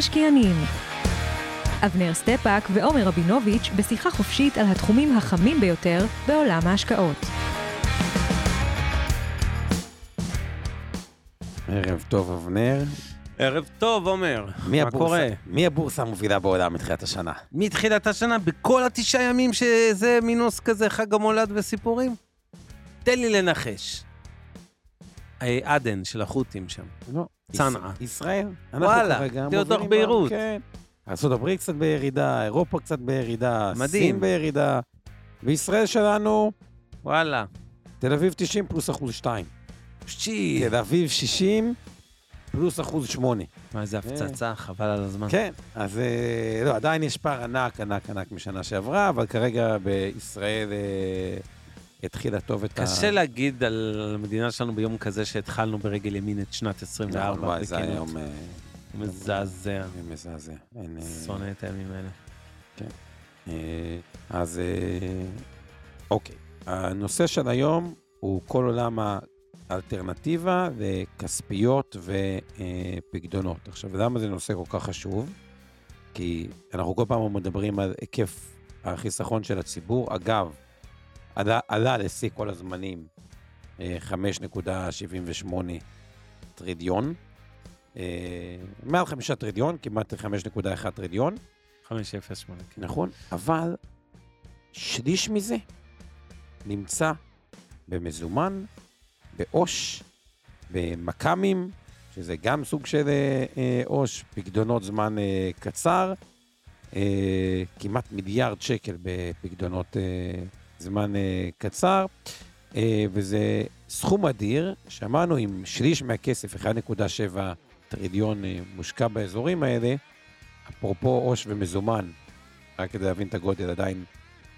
המשקיענים אבנר סטפאק ועומר רבינוביץ' בשיחה חופשית על התחומים החמים ביותר בעולם ההשקעות. ערב טוב, אבנר. ערב טוב, עומר. מי מה הבורסה- קורה? מי הבורסה המובילה בעולם מתחילת השנה? מתחילת השנה, בכל התשעה ימים שזה מינוס כזה, חג המולד וסיפורים? תן לי לנחש. אה, עדן של החות'ים שם. לא. צנעא. יש- ישראל. וואלה, תיאודור ביירות. כן. ארה"ב קצת בירידה, אירופה קצת בירידה, מדהים. סין בירידה, וישראל שלנו, וואלה. תל אביב 90 פלוס אחוז 2. שי. תל אביב 60 פלוס אחוז 8. מה, איזה הפצצה, חבל על הזמן. כן, אז אה, לא, עדיין יש פער ענק, ענק, ענק משנה שעברה, אבל כרגע בישראל אה, התחילה טוב את ה... קשה להגיד על המדינה שלנו ביום כזה שהתחלנו ברגל ימין את שנת 24. נכון, וואי, זה היה בכנות. יום אה, מזעזע. מזעזע. אה, שונא את הימים האלה. אה, אז אוקיי, הנושא של היום הוא כל עולם האלטרנטיבה לכספיות ופקדונות. עכשיו, למה זה נושא כל כך חשוב? כי אנחנו כל פעם מדברים על היקף החיסכון של הציבור. אגב, עלה, עלה לשיא כל הזמנים אה, 5.78 טריליון. אה, מעל חמישה טריליון, כמעט 5.1 טריליון. 508, כן. נכון, אבל שליש מזה נמצא במזומן, בעו"ש, במכ"מים, שזה גם סוג של אה, אה, עו"ש, פקדונות זמן אה, קצר, אה, כמעט מיליארד שקל בפקדונות אה, זמן אה, קצר, אה, וזה סכום אדיר, שאמרנו, אם שליש מהכסף, 1.7 טריליון אה, מושקע באזורים האלה, אפרופו עו"ש ומזומן, רק כדי להבין את הגודל, עדיין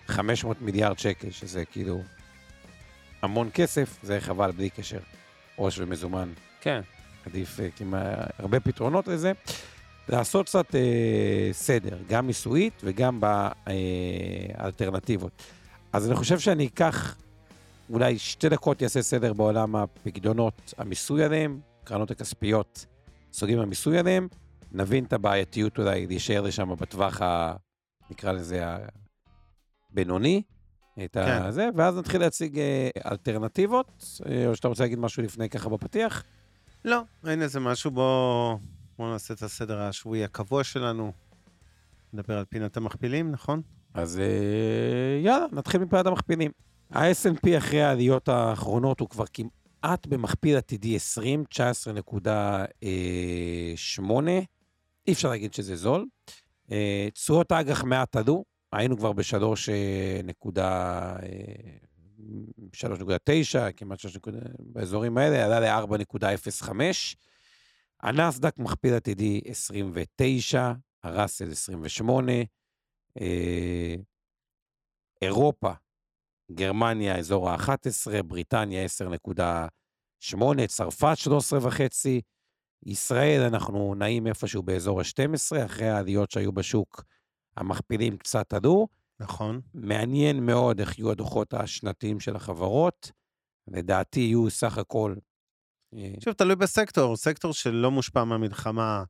500 מיליארד שקל, שזה כאילו המון כסף, זה חבל בלי קשר. עו"ש ומזומן, כן. עדיף כמעט הרבה פתרונות לזה. לעשות קצת אה, סדר, גם מיסויית וגם באלטרנטיבות. אז אני חושב שאני אקח אולי שתי דקות יעשה סדר בעולם הפקדונות, המיסוי עליהם, קרנות הכספיות, סוגים המיסוי עליהם, נבין את הבעייתיות אולי להישאר לשם בטווח ה... נקרא לזה הבינוני, את כן. הזה, ואז נתחיל להציג אה, אלטרנטיבות, אה, או שאתה רוצה להגיד משהו לפני ככה בפתיח? לא, אין איזה משהו, בואו בוא נעשה את הסדר השבועי הקבוע שלנו. נדבר על פינת המכפילים, נכון? אז אה, יאללה, נתחיל מפעד המכפילים. ה-S&P אחרי העליות האחרונות הוא כבר כמעט במכפיל עתידי 20, 19.8. אי אפשר להגיד שזה זול. אה, תשואות האג"ח מעט עלו, היינו כבר ב-3.9, כמעט 3, באזורים האלה, עלה ל-4.05. הנסדק מכפיל עתידי 29, הראסל 28, אה, אירופה, גרמניה, אזור ה-11, בריטניה 10.8, צרפת 13.5, ישראל, אנחנו נעים איפשהו באזור ה-12, אחרי העליות שהיו בשוק, המכפילים קצת עלו. נכון. מעניין מאוד איך יהיו הדוחות השנתיים של החברות. לדעתי יהיו סך הכל... אה, שוב, תלוי בסקטור, סקטור שלא מושפע מהמלחמה,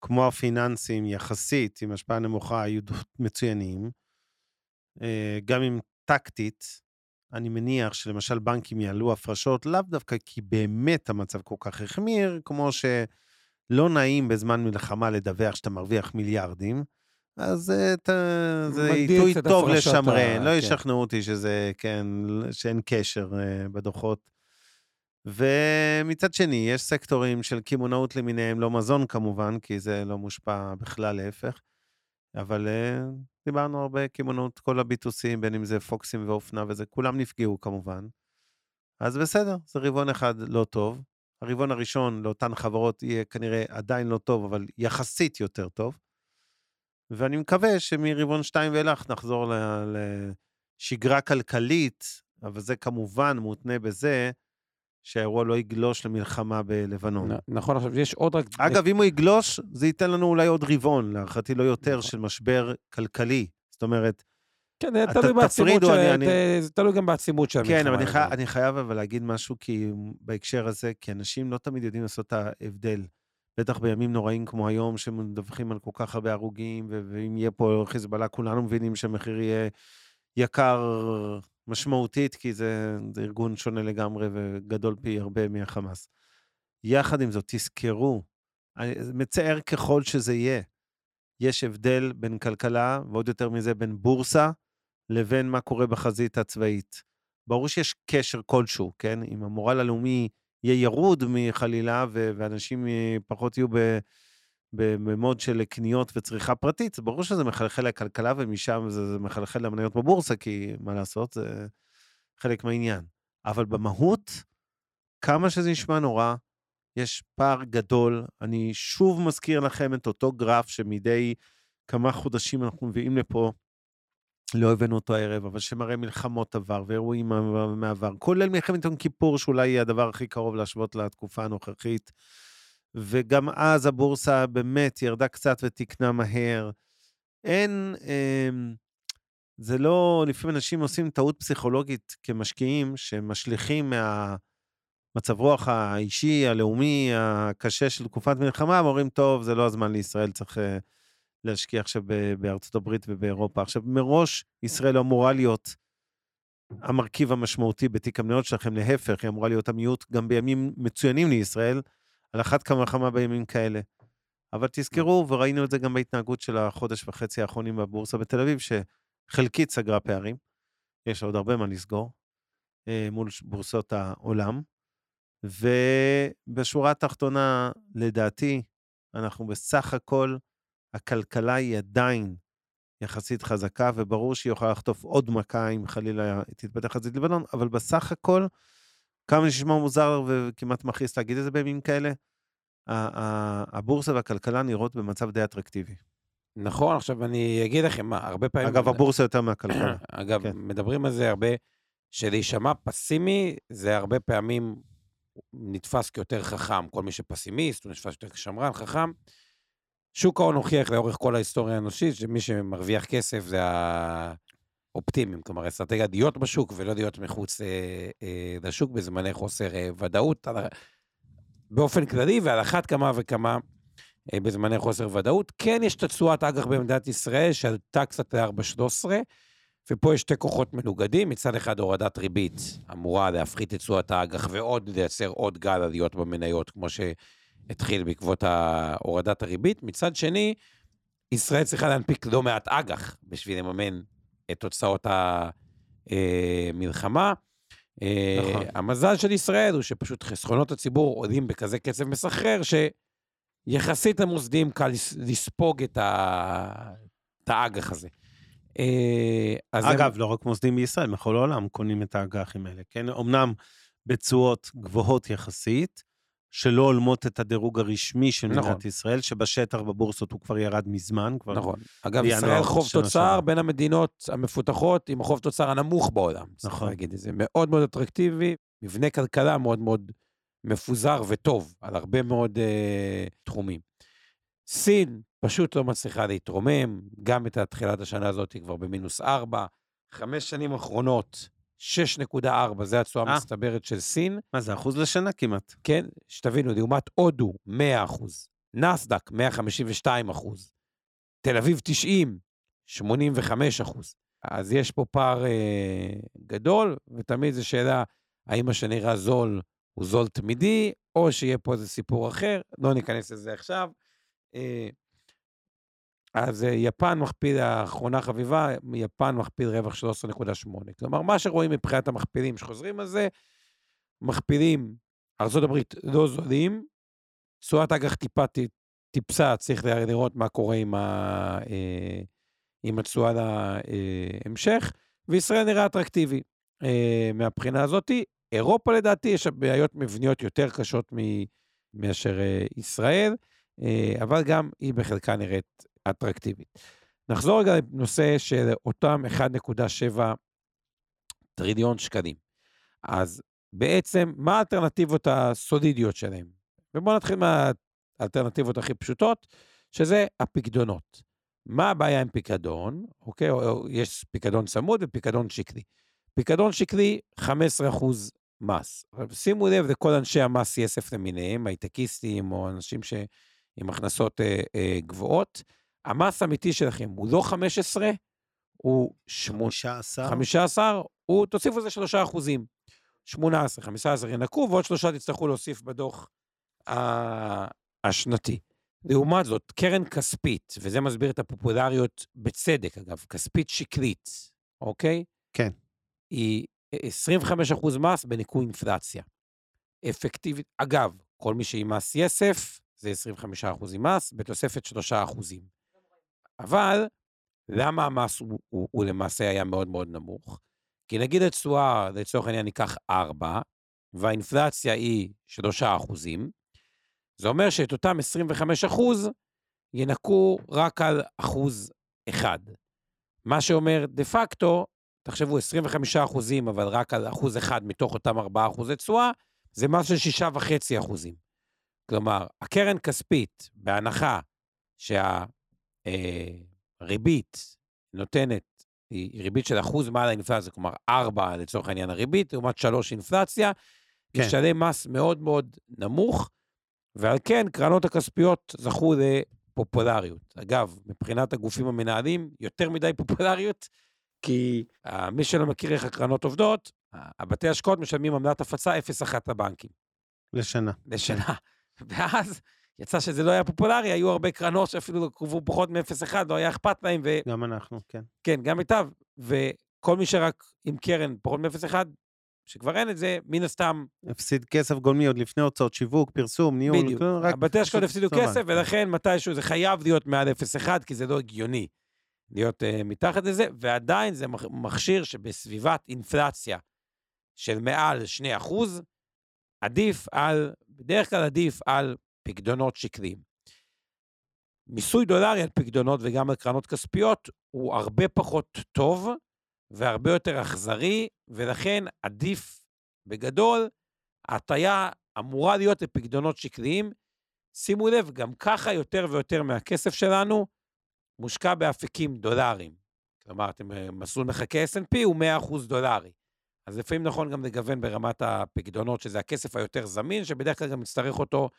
כמו הפיננסים יחסית, עם השפעה נמוכה, היו מצוינים. אה, גם אם טקטית, אני מניח שלמשל בנקים יעלו הפרשות, לאו דווקא כי באמת המצב כל כך החמיר, כמו שלא נעים בזמן מלחמה לדווח שאתה מרוויח מיליארדים, אז אה, ת- זה עיתוי טוב הפרשות ה- לשמרן, לא כן. ישכנעו אותי שזה, כן, שאין קשר אה, בדוחות. ומצד שני, יש סקטורים של קמעונאות למיניהם, לא מזון כמובן, כי זה לא מושפע בכלל, להפך. אבל אה, דיברנו הרבה קמעונאות, כל הביטוסים, בין אם זה פוקסים ואופנה וזה, כולם נפגעו כמובן. אז בסדר, זה רבעון אחד לא טוב. הרבעון הראשון לאותן חברות יהיה כנראה עדיין לא טוב, אבל יחסית יותר טוב. ואני מקווה שמרבעון 2 ואילך נחזור לשגרה כלכלית, אבל זה כמובן מותנה בזה שהאירוע לא יגלוש למלחמה בלבנון. נכון, עכשיו יש עוד רק... אגב, אם הוא יגלוש, זה ייתן לנו אולי עוד רבעון, להערכתי לא יותר, של משבר כלכלי. זאת אומרת, כן, זה תלוי בעצימות של... אני- זה תלוי גם בעצימות של המלחמה. כן, אבל אני, חי... אני חייב אבל להגיד משהו כי בהקשר הזה, כי אנשים לא תמיד יודעים לעשות את ההבדל. בטח בימים נוראים כמו היום, שמדווחים על כל כך הרבה הרוגים, ואם יהיה פה חיזבאללה, כולנו מבינים שהמחיר יהיה יקר משמעותית, כי זה, זה ארגון שונה לגמרי וגדול פי הרבה מהחמאס. יחד עם זאת, תזכרו, מצער ככל שזה יהיה, יש הבדל בין כלכלה, ועוד יותר מזה בין בורסה, לבין מה קורה בחזית הצבאית. ברור שיש קשר כלשהו, כן? אם המורל הלאומי יהיה ירוד מחלילה, ואנשים אה, פחות יהיו ב- במוד של קניות וצריכה פרטית, ברור שזה מחלחל לכלכלה, ומשם זה, זה מחלחל למניות בבורסה, כי מה לעשות, זה חלק מהעניין. אבל במהות, כמה שזה נשמע נורא, יש פער גדול. אני שוב מזכיר לכם את אותו גרף שמדי כמה חודשים אנחנו מביאים לפה, לא הבאנו אותו הערב, אבל שמראה מלחמות עבר ואירועים מהעבר, כולל מלחמת יום כיפור, שאולי היא הדבר הכי קרוב להשוות לתקופה הנוכחית. וגם אז הבורסה באמת ירדה קצת ותיקנה מהר. אין, אמ, זה לא, לפעמים אנשים עושים טעות פסיכולוגית כמשקיעים, שמשליכים מהמצב רוח האישי, הלאומי, הקשה של תקופת מלחמה, ואומרים, טוב, זה לא הזמן לישראל, צריך אה, להשקיע עכשיו בארצות הברית ובאירופה. עכשיו, מראש ישראל אמורה להיות המרכיב המשמעותי בתיק המניות שלכם, להפך, היא אמורה להיות המיעוט גם בימים מצוינים לישראל, על אחת כמה וכמה בימים כאלה. אבל תזכרו, וראינו את זה גם בהתנהגות של החודש וחצי האחרונים בבורסה בתל אביב, שחלקית סגרה פערים, יש עוד הרבה מה לסגור, אה, מול בורסות העולם. ובשורה התחתונה, לדעתי, אנחנו בסך הכל, הכלכלה היא עדיין יחסית חזקה, וברור שהיא יכולה לחטוף עוד מכה אם חלילה תתפתח חזית לבנון, אבל בסך הכל, כמה נשמע מוזר וכמעט מכעיס להגיד את זה בימים כאלה, ה- ה- הבורסה והכלכלה נראות במצב די אטרקטיבי. נכון, עכשיו אני אגיד לכם, מה, הרבה פעמים... אגב, הבורסה יותר מהכלכלה. אגב, כן. מדברים על זה הרבה, שלהישמע פסימי, זה הרבה פעמים נתפס כיותר חכם. כל מי שפסימיסט, הוא נתפס יותר כשמרן, חכם. שוק ההון הוכיח לאורך כל ההיסטוריה האנושית, שמי שמרוויח כסף זה האופטימיים, כלומר, האסטרטגיה להיות בשוק ולא להיות מחוץ אה, אה, לשוק בזמני חוסר אה, ודאות, על, באופן כללי, ועל אחת כמה וכמה אה, בזמני חוסר ודאות. כן יש את התשואת אג"ח במדינת ישראל, שעלתה קצת ל-4.13, ופה יש שתי כוחות מנוגדים, מצד אחד הורדת ריבית אמורה להפחית את תשואת האג"ח ועוד לייצר עוד גל עליות במניות, כמו שהתחיל בעקבות הורדת הריבית. מצד שני, ישראל צריכה להנפיק לא מעט אג"ח בשביל לממן את תוצאות המלחמה. נכון. המזל של ישראל הוא שפשוט חסכונות הציבור עולים בכזה קצב מסחרר, שיחסית למוסדים קל לס- לספוג את ה- את האג"ח הזה. אה, אז הם- אגב, לא רק מוסדים בישראל, בכל העולם קונים את האג"חים האלה, כן? אמנם בתשואות גבוהות יחסית, שלא הולמות את הדירוג הרשמי של נכון. מדינת ישראל, שבשטח בבורסות הוא כבר ירד מזמן. כבר... נכון. אגב, ישראל חוב תוצר. בין המדינות המפותחות עם החוב תוצר הנמוך בעולם. נכון. להגיד את זה. מאוד מאוד אטרקטיבי, מבנה כלכלה מאוד מאוד מפוזר וטוב על הרבה מאוד uh, תחומים. סין פשוט לא מצליחה להתרומם, גם בתחילת השנה הזאת היא כבר במינוס 4, חמש שנים אחרונות, 6.4, זה התשואה אה. המצטברת של סין. מה זה, אחוז לשנה כמעט? כן, שתבינו, לעומת הודו, 100 אחוז, נסדק, 152 אחוז, תל אביב 90, 85 אחוז. אז יש פה פער אה, גדול, ותמיד זו שאלה, האם מה שנראה זול הוא זול תמידי, או שיהיה פה איזה סיפור אחר, לא ניכנס לזה עכשיו. אה, אז אה, יפן מכפיל, האחרונה חביבה, יפן מכפיל רווח 13.8. כלומר, מה שרואים מבחינת המכפילים שחוזרים על זה, מכפילים ארה"ב לא זולים, תשואת אג"ח טיפה טיפסה, צריך לראות מה קורה עם, אה, עם התשואה להמשך, וישראל נראה אטרקטיבי אה, מהבחינה הזאתי. אירופה לדעתי יש בעיות מבניות יותר קשות מאשר אה, ישראל, אה, אבל גם היא בחלקה נראית אטרקטיבית. נחזור רגע לנושא של אותם 1.7 טריליון שקלים. אז בעצם, מה האלטרנטיבות הסולידיות שלהם? ובואו נתחיל מהאלטרנטיבות הכי פשוטות, שזה הפיקדונות. מה הבעיה עם פיקדון? אוקיי, או, או, יש פיקדון צמוד ופיקדון שקלי. פיקדון שקלי, 15% מס. שימו לב לכל אנשי המס יסף למיניהם, הייטקיסטים או אנשים ש... עם הכנסות אה, אה, גבוהות. המס האמיתי שלכם הוא לא 15, הוא 15. 15, הוא, תוסיפו לזה 3 אחוזים. 18, 15 ינקו, ועוד שלושה תצטרכו להוסיף בדוח השנתי. לעומת זאת, קרן כספית, וזה מסביר את הפופולריות בצדק, אגב, כספית שקלית, אוקיי? כן. היא 25% מס בניכוי אינפלציה. אפקטיבית, אגב, כל מי שעם מס יסף, זה 25% מס, בתוספת 3%. אבל, למה המס הוא, הוא, הוא למעשה היה מאוד מאוד נמוך? כי נגיד התשואה, לצורך העניין, ניקח 4, והאינפלציה היא 3 אחוזים, זה אומר שאת אותם 25 אחוז ינקו רק על אחוז אחד. מה שאומר, דה פקטו, תחשבו, 25 אחוזים, אבל רק על אחוז אחד מתוך אותם 4 אחוזי תשואה, זה מס של 6.5 אחוזים. כלומר, הקרן כספית, בהנחה שהריבית נותנת, היא ריבית של אחוז מעל האינפלציה, כלומר 4 לצורך העניין הריבית, לעומת 3 אינפלציה, כן. ישלם מס מאוד מאוד נמוך, ועל כן קרנות הכספיות זכו לפופולריות. אגב, מבחינת הגופים המנהלים, יותר מדי פופולריות, כי uh, מי שלא מכיר איך הקרנות עובדות, הבתי השקעות משלמים עמלת הפצה 0.1 לבנקים, לשנה. לשנה. ואז יצא שזה לא היה פופולרי, היו הרבה קרנות שאפילו קרבו פחות מ-0.1, לא היה אכפת להם, ו... גם אנחנו, כן. כן, גם מיטב, וכל מי שרק עם קרן פחות מ-0.1, שכבר אין את זה, מן הסתם, הפסיד כסף גולמי עוד לפני הוצאות שיווק, פרסום, ניהול. בדיוק. כל- רק הבתי השקעות הפסידו. כסף, ולכן מתישהו זה חייב להיות מעל 0.1, כי זה לא הגיוני להיות uh, מתחת לזה, ועדיין זה מכשיר שבסביבת אינפלציה של מעל 2 אחוז, עדיף על, בדרך כלל עדיף על פקדונות שקליים. מיסוי דולרי על פקדונות וגם על קרנות כספיות הוא הרבה פחות טוב והרבה יותר אכזרי, ולכן עדיף בגדול, ההטיה אמורה להיות לפקדונות שקליים. שימו לב, גם ככה יותר ויותר מהכסף שלנו מושקע באפיקים דולריים. כלומר, אתם אה, מסלול מחכה S&P הוא 100% דולרי. אז לפעמים נכון גם לגוון ברמת הפקדונות, שזה הכסף היותר זמין, שבדרך כלל גם נצטרך אותו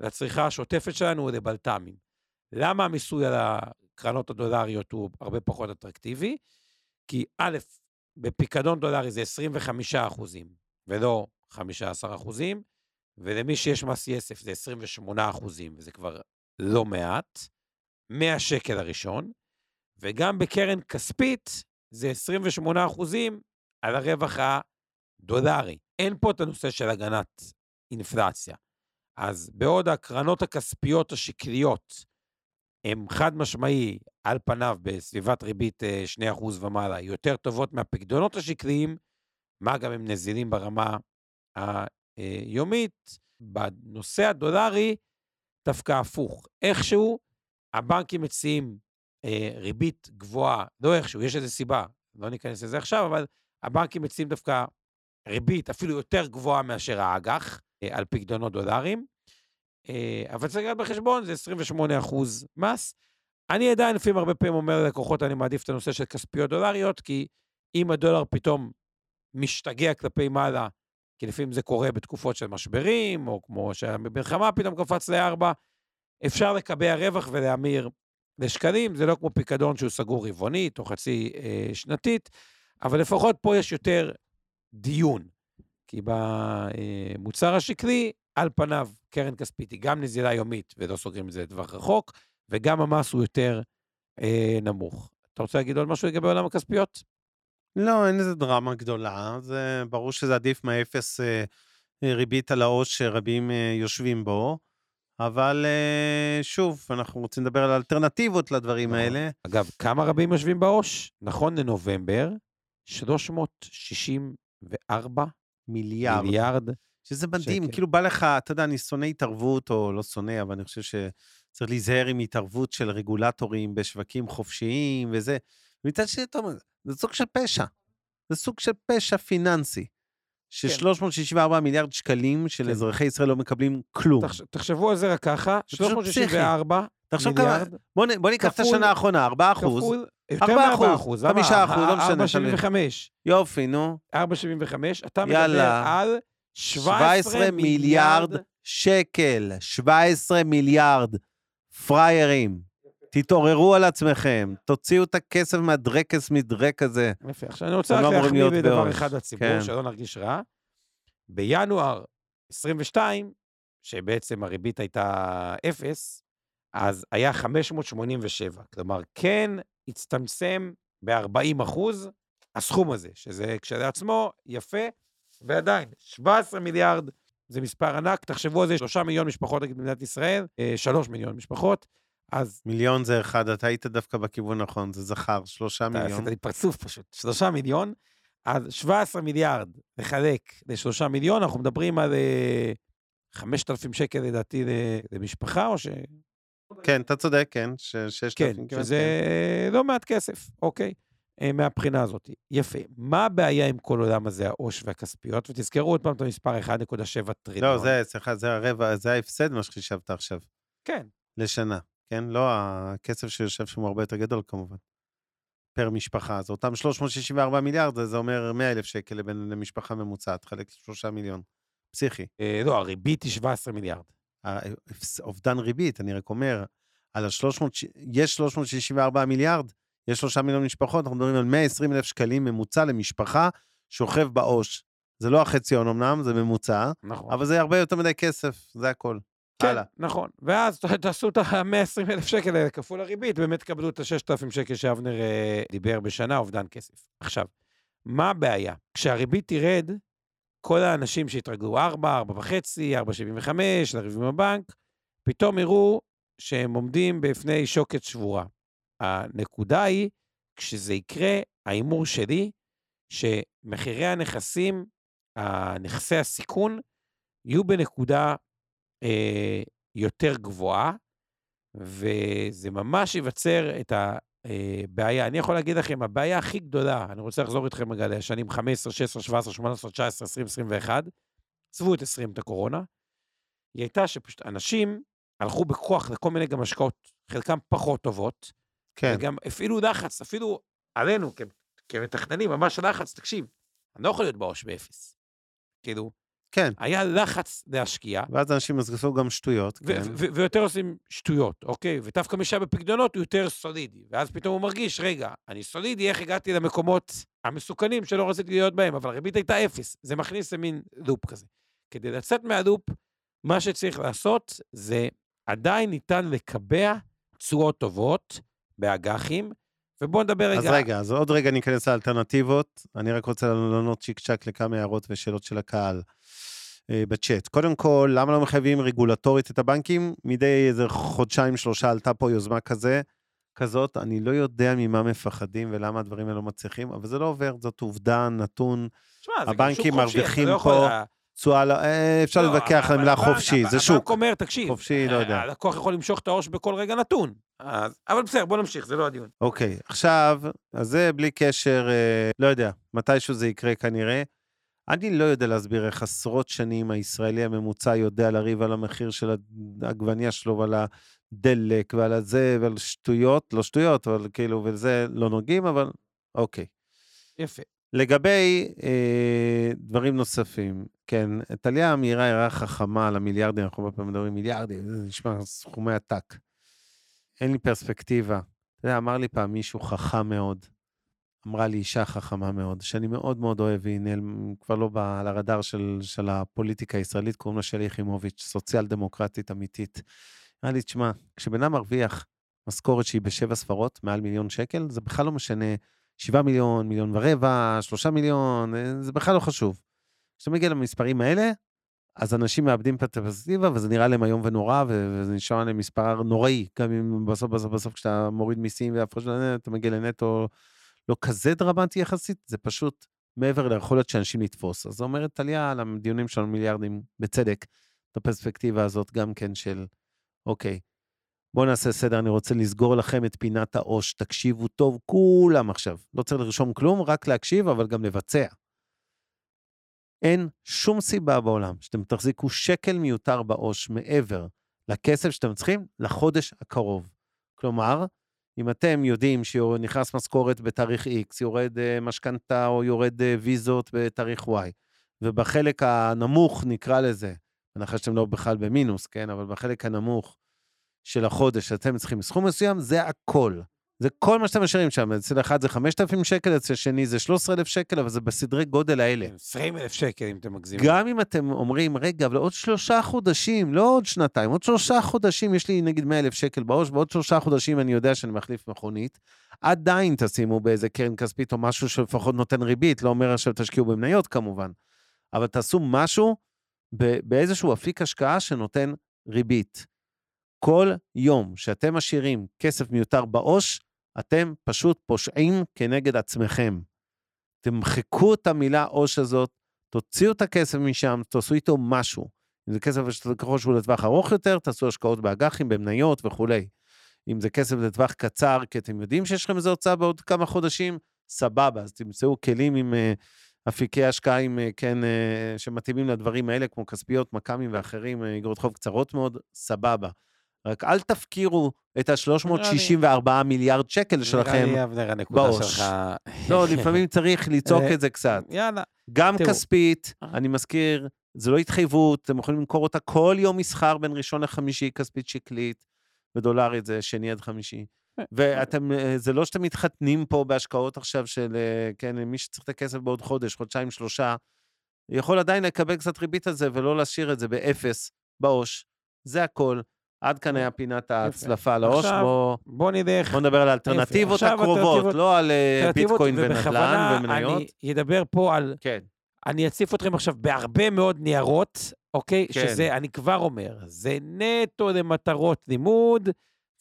לצריכה השוטפת שלנו או לבלת"מים. למה המיסוי על הקרנות הדולריות הוא הרבה פחות אטרקטיבי? כי א', בפיקדון דולרי זה 25 אחוזים, ולא 15 אחוזים, ולמי שיש מס יסף זה 28 אחוזים, וזה כבר לא מעט, מהשקל הראשון, וגם בקרן כספית זה 28 אחוזים על הרווח הדולרי. אין פה את הנושא של הגנת אינפלציה. אז בעוד הקרנות הכספיות השקליות הן חד משמעי, על פניו, בסביבת ריבית אה, 2% ומעלה, יותר טובות מהפקדונות השקליים, מה גם הם נזילים ברמה היומית, בנושא הדולרי, דווקא הפוך. איכשהו, הבנקים מציעים אה, ריבית גבוהה, לא איכשהו, יש איזו סיבה, לא ניכנס לזה עכשיו, אבל הבנקים מציעים דווקא ריבית אפילו יותר גבוהה מאשר האג"ח אה, על פקדונות דולרים. אה, אבל צריך לקחת בחשבון, זה 28 אחוז מס. אני עדיין לפעמים הרבה פעמים אומר ללקוחות, אני מעדיף את הנושא של כספיות דולריות, כי אם הדולר פתאום משתגע כלפי מעלה, כי לפעמים זה קורה בתקופות של משברים, או כמו שהמלחמה פתאום קפץ לארבע, אפשר לקבע רווח ולהמיר לשקלים, זה לא כמו פיקדון שהוא סגור רבעונית או חצי אה, שנתית, אבל לפחות פה יש יותר דיון. כי במוצר השקלי, על פניו, קרן כספית היא גם נזילה יומית, ולא סוגרים את זה לטווח רחוק, וגם המס הוא יותר אה, נמוך. אתה רוצה להגיד עוד משהו לגבי עולם הכספיות? לא, אין איזה דרמה גדולה, זה ברור שזה עדיף מהאפס אה, אה, ריבית על העו"ש שרבים אה, יושבים בו, אבל אה, שוב, אנחנו רוצים לדבר על אלטרנטיבות לדברים נכון. האלה. אגב, כמה רבים יושבים בעו"ש? נכון לנובמבר, 364 מיליארד. מיליארד. שזה מדהים, שקל. כאילו בא לך, אתה יודע, אני שונא התערבות, או לא שונא, אבל אני חושב שצריך להיזהר עם התערבות של רגולטורים בשווקים חופשיים וזה. מצד שני, אתה אומר, זה סוג של פשע. זה סוג של פשע פיננסי. ש-364 מיליארד שקלים של כן. אזרחי ישראל לא מקבלים כלום. תחש- תחשבו על זה רק ככה, זה פשוט 364 תחשוב כמה, מיליארד, בוא, בוא ניקח את כפול- השנה האחרונה, 4 אחוז. כפול, יותר ארבעה מ-4 אחוז, אחוז, חמישה אחוז, לא משנה, 475, יופי, נו. 475, אתה מדבר. על 17 מיליארד שקל. 17 מיליארד. פריירים. תתעוררו על עצמכם, תוציאו את הכסף מהדרקס מדרק הזה. יפה, עכשיו אני רוצה רק לא להחמיא בדבר בעו"ש. אחד לציבור, כן. שלא נרגיש רע. בינואר 22, שבעצם הריבית הייתה אפס, אז היה 587. כלומר, כן הצטמצם ב-40 אחוז הסכום הזה, שזה כשלעצמו יפה, ועדיין, 17 מיליארד זה מספר ענק, תחשבו על זה, 3 מיליון משפחות נגיד במדינת ישראל, 3 מיליון משפחות, אז מיליון זה אחד, אתה היית דווקא בכיוון נכון, זה זכר, שלושה אתה מיליון. עשית לי פרצוף פשוט, שלושה מיליון, אז 17 מיליארד לחלק לשלושה מיליון, אנחנו מדברים על אה, 5,000 שקל לדעתי למשפחה, או ש... כן, אתה צודק, כן, ש- ששת כן, אלפים כמעט, שזה כן. לא מעט כסף, אוקיי? אה, מהבחינה הזאת. יפה. מה הבעיה עם כל עולם הזה, העו"ש והכספיות? ותזכרו עוד פעם את המספר 1.7 טריליון. לא, זה, סליחה, זה הרבע, זה ההפסד, מה שחישבת עכשיו, כן, לשנה, כן? לא, הכסף שיושב שם הרבה יותר גדול, כמובן. פר משפחה. אז אותם 364 מיליארד, זה אומר 100 אלף שקל לבן- למשפחה ממוצעת, חלק לשלושה מיליון. פסיכי. אה, לא, הריבית היא 17 מיליארד. ההפס- אובדן ריבית, אני רק אומר, על ה-300, יש 364 מיליארד, יש 3 מיליון משפחות, אנחנו מדברים על 120 אלף שקלים ממוצע למשפחה שוכב בעו"ש. זה לא החציון אמנם, זה ממוצע, נכון. אבל זה הרבה יותר מדי כסף, זה הכל. כן, הלאה. נכון. ואז תעשו את ה-120 אלף שקל האלה כפול הריבית, באמת תקבלו את ה-6,000 שקל שאבנר אה, דיבר בשנה, אובדן כסף. עכשיו, מה הבעיה? כשהריבית תרד, כל האנשים שהתרגלו 4, 4.5, 4.75, לריב עם הבנק, פתאום יראו שהם עומדים בפני שוקת שבורה. הנקודה היא, כשזה יקרה, ההימור שלי, שמחירי הנכסים, נכסי הסיכון, יהיו בנקודה אה, יותר גבוהה, וזה ממש ייווצר את הבעיה. אני יכול להגיד לכם, הבעיה הכי גדולה, אני רוצה לחזור איתכם רגע לשנים 15, 16, 17, 18, 19, 20, 21, עזבו את 20, את הקורונה, היא הייתה שפשוט אנשים הלכו בכוח לכל מיני גם השקעות, חלקם פחות טובות, כן, וגם הפעילו לחץ, אפילו עלינו כ- כמתכננים, ממש לחץ, תקשיב, אני לא יכול להיות בעו"ש באפס. כאילו, כן. היה לחץ להשקיע, ואז אנשים עשו גם שטויות, כן. ויותר עושים שטויות, אוקיי? ודווקא שהיה בפקדונות הוא יותר סולידי. ואז פתאום הוא מרגיש, רגע, אני סולידי, איך הגעתי למקומות המסוכנים שלא רציתי להיות בהם, אבל הריבית הייתה אפס. זה מכניס למין לופ כזה. כדי לצאת מהלופ, מה שצריך לעשות זה עדיין ניתן לקבע תשואות טובות באג"חים, ובואו נדבר רגע... אז רגע, אז עוד רגע ניכנס לאלטרנטיבות. אני רק רוצה לענות צ'יק צ'אק לכמה הערות ושאלות של הקהל בצ'אט. קודם כל, למה לא מחייבים רגולטורית את הבנקים? מדי איזה חודשיים, שלושה עלתה פה יוזמה כזה, כזאת. אני לא יודע ממה מפחדים ולמה הדברים האלה לא מצליחים, אבל זה לא עובר, זאת עובדה, נתון. תשמע, זה גם הבנקים שוק חופשי, אתה מרוויחים לא פה תשואה, אה, אפשר לא, להתווכח על המילה הבנק- חופשי, הבנק זה שוק. אומר, תקשיב, חופשי, לא יודע. הלקוח יכול למשוך את העו"ש בכל רגע נתון. אבל בסדר, בוא נמשיך, זה לא הדיון. אוקיי, עכשיו, אז זה בלי קשר, אה, לא יודע, מתישהו זה יקרה כנראה. אני לא יודע להסביר איך עשרות שנים הישראלי הממוצע יודע לריב על המחיר של העגבניה שלו ועל הדלק ועל הזה ועל שטויות, לא שטויות, אבל כאילו, ולזה לא נוגעים, אבל אוקיי. יפה. לגבי אה, דברים נוספים, כן, טליה המהירה הערה חכמה על המיליארדים, אנחנו הרבה פעמים מדברים מיליארדים, זה נשמע סכומי עתק. אין לי פרספקטיבה. אתה יודע, אמר לי פעם מישהו חכם מאוד, אמרה לי אישה חכמה מאוד, שאני מאוד מאוד אוהב, והיא נעלם, כבר לא בא על הרדאר של, של הפוליטיקה הישראלית, קוראים לה שלי יחימוביץ', סוציאל דמוקרטית אמיתית. אמרה לי, תשמע, כשבן אדם מרוויח משכורת שהיא בשבע ספרות, מעל מיליון שקל, זה בכלל לא משנה שבעה מיליון, מיליון ורבע, שלושה מיליון, אה, זה בכלל לא חשוב. כשאתה מגיע למספרים האלה, אז אנשים מאבדים את הפרספקטיבה, וזה נראה להם איום ונורא, וזה נשמע להם מספר נוראי. גם אם בסוף, בסוף, בסוף, כשאתה מוריד מיסים והפרש, אתה מגיע לנטו לא כזה דרמטי יחסית, זה פשוט מעבר ליכולת של אנשים לתפוס. אז אומרת טליה על הדיונים שלנו מיליארדים, בצדק, את הפרספקטיבה הזאת גם כן של, אוקיי, בואו נעשה סדר, אני רוצה לסגור לכם את פינת העו"ש, תקשיבו טוב, כולם עכשיו. לא צריך לרשום כלום, רק להקשיב, אבל גם לבצע. אין שום סיבה בעולם שאתם תחזיקו שקל מיותר בעו"ש מעבר לכסף שאתם צריכים לחודש הקרוב. כלומר, אם אתם יודעים שנכנס משכורת בתאריך X, יורד uh, משכנתה או יורד uh, ויזות בתאריך Y, ובחלק הנמוך, נקרא לזה, בהנחה שאתם לא בכלל במינוס, כן? אבל בחלק הנמוך של החודש אתם צריכים סכום מסוים, זה הכל. זה כל מה שאתם משאירים שם. אצל אחד זה 5,000 שקל, אצל שני זה 13,000 שקל, אבל זה בסדרי גודל האלה. 20,000 שקל אם אתם מגזימים. גם אם אתם אומרים, רגע, אבל עוד שלושה חודשים, לא עוד שנתיים, עוד שלושה חודשים, יש לי נגיד 100,000 שקל בעו"ש, ועוד שלושה חודשים אני יודע שאני מחליף מכונית, עדיין תשימו באיזה קרן כספית או משהו שלפחות נותן ריבית, לא אומר עכשיו תשקיעו במניות כמובן, אבל תעשו משהו באיזשהו אפיק השקעה שנותן ריבית. כל יום שאתם משאירים כסף מיותר בעו"ש, אתם פשוט פושעים כנגד עצמכם. תמחקו את המילה עו"ש הזאת, תוציאו את הכסף משם, תעשו איתו משהו. אם זה כסף ככל שהוא לטווח ארוך יותר, תעשו השקעות באג"חים, במניות וכולי. אם זה כסף לטווח קצר, כי אתם יודעים שיש לכם איזו הוצאה בעוד כמה חודשים, סבבה, אז תמצאו כלים עם uh, אפיקי השקעה עם, uh, כן, uh, שמתאימים לדברים האלה, כמו כספיות, מכ"מים ואחרים, אגרות חוב קצרות מאוד, סבבה. רק אל תפקירו את ה-364 מיליארד שקל שלכם שלך... לא, לפעמים צריך לצעוק את זה קצת. יאללה. גם כספית, אני מזכיר, זה לא התחייבות, אתם יכולים למכור אותה כל יום מסחר בין ראשון לחמישי, כספית שקלית, ודולרית זה שני עד חמישי. ואתם, זה לא שאתם מתחתנים פה בהשקעות עכשיו של, כן, מי שצריך את הכסף בעוד חודש, חודשיים, שלושה, יכול עדיין לקבל קצת ריבית על זה ולא להשאיר את זה באפס, בעו"ש. זה הכל. עד כאן היה פינת ההצלפה על העו"ש, בוא, בוא נדע בוא נדבר על האלטרנטיבות הקרובות, לא על אה, ביטקוין ונדל"ן ומניות. אני אדבר פה על... כן. אני אציף אתכם עכשיו בהרבה מאוד ניירות, אוקיי? כן. שזה, אני כבר אומר, זה נטו למטרות לימוד,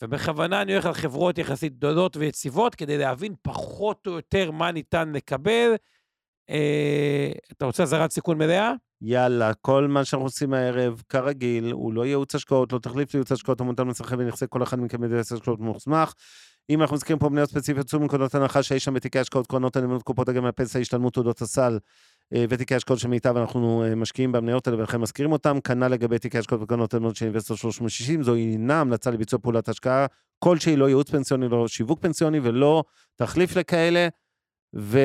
ובכוונה אני הולך על חברות יחסית גדולות ויציבות, כדי להבין פחות או יותר מה ניתן לקבל. אה, אתה רוצה אזהרת סיכון מלאה? יאללה, כל מה שאנחנו עושים הערב, כרגיל, הוא לא ייעוץ השקעות, לא תחליף לייעוץ השקעות המותאם לצרכי ונכסי כל אחד מכם ייעוץ השקעות מוסמך. אם אנחנו מזכירים פה מניות ספציפיות, צאו מנקודות הנחה שיש שם בתיקי השקעות, קרנות הנאמנות, קופות הגמל, הפנסיה, השתלמות, תעודות הסל אה, ותיקי השקעות של מיטב, אנחנו אה, משקיעים במניות האלה ולכן מזכירים אותם. כנ"ל לגבי תיקי השקעות וקרנות הנאמנות של אינבסטור 360, זו אינה המלצה לביצוע פעולת השקעה כלשהי, לא ייעוץ פנסיוני, לא שיווק פנסיוני ולא תחליף לכאלה. ו...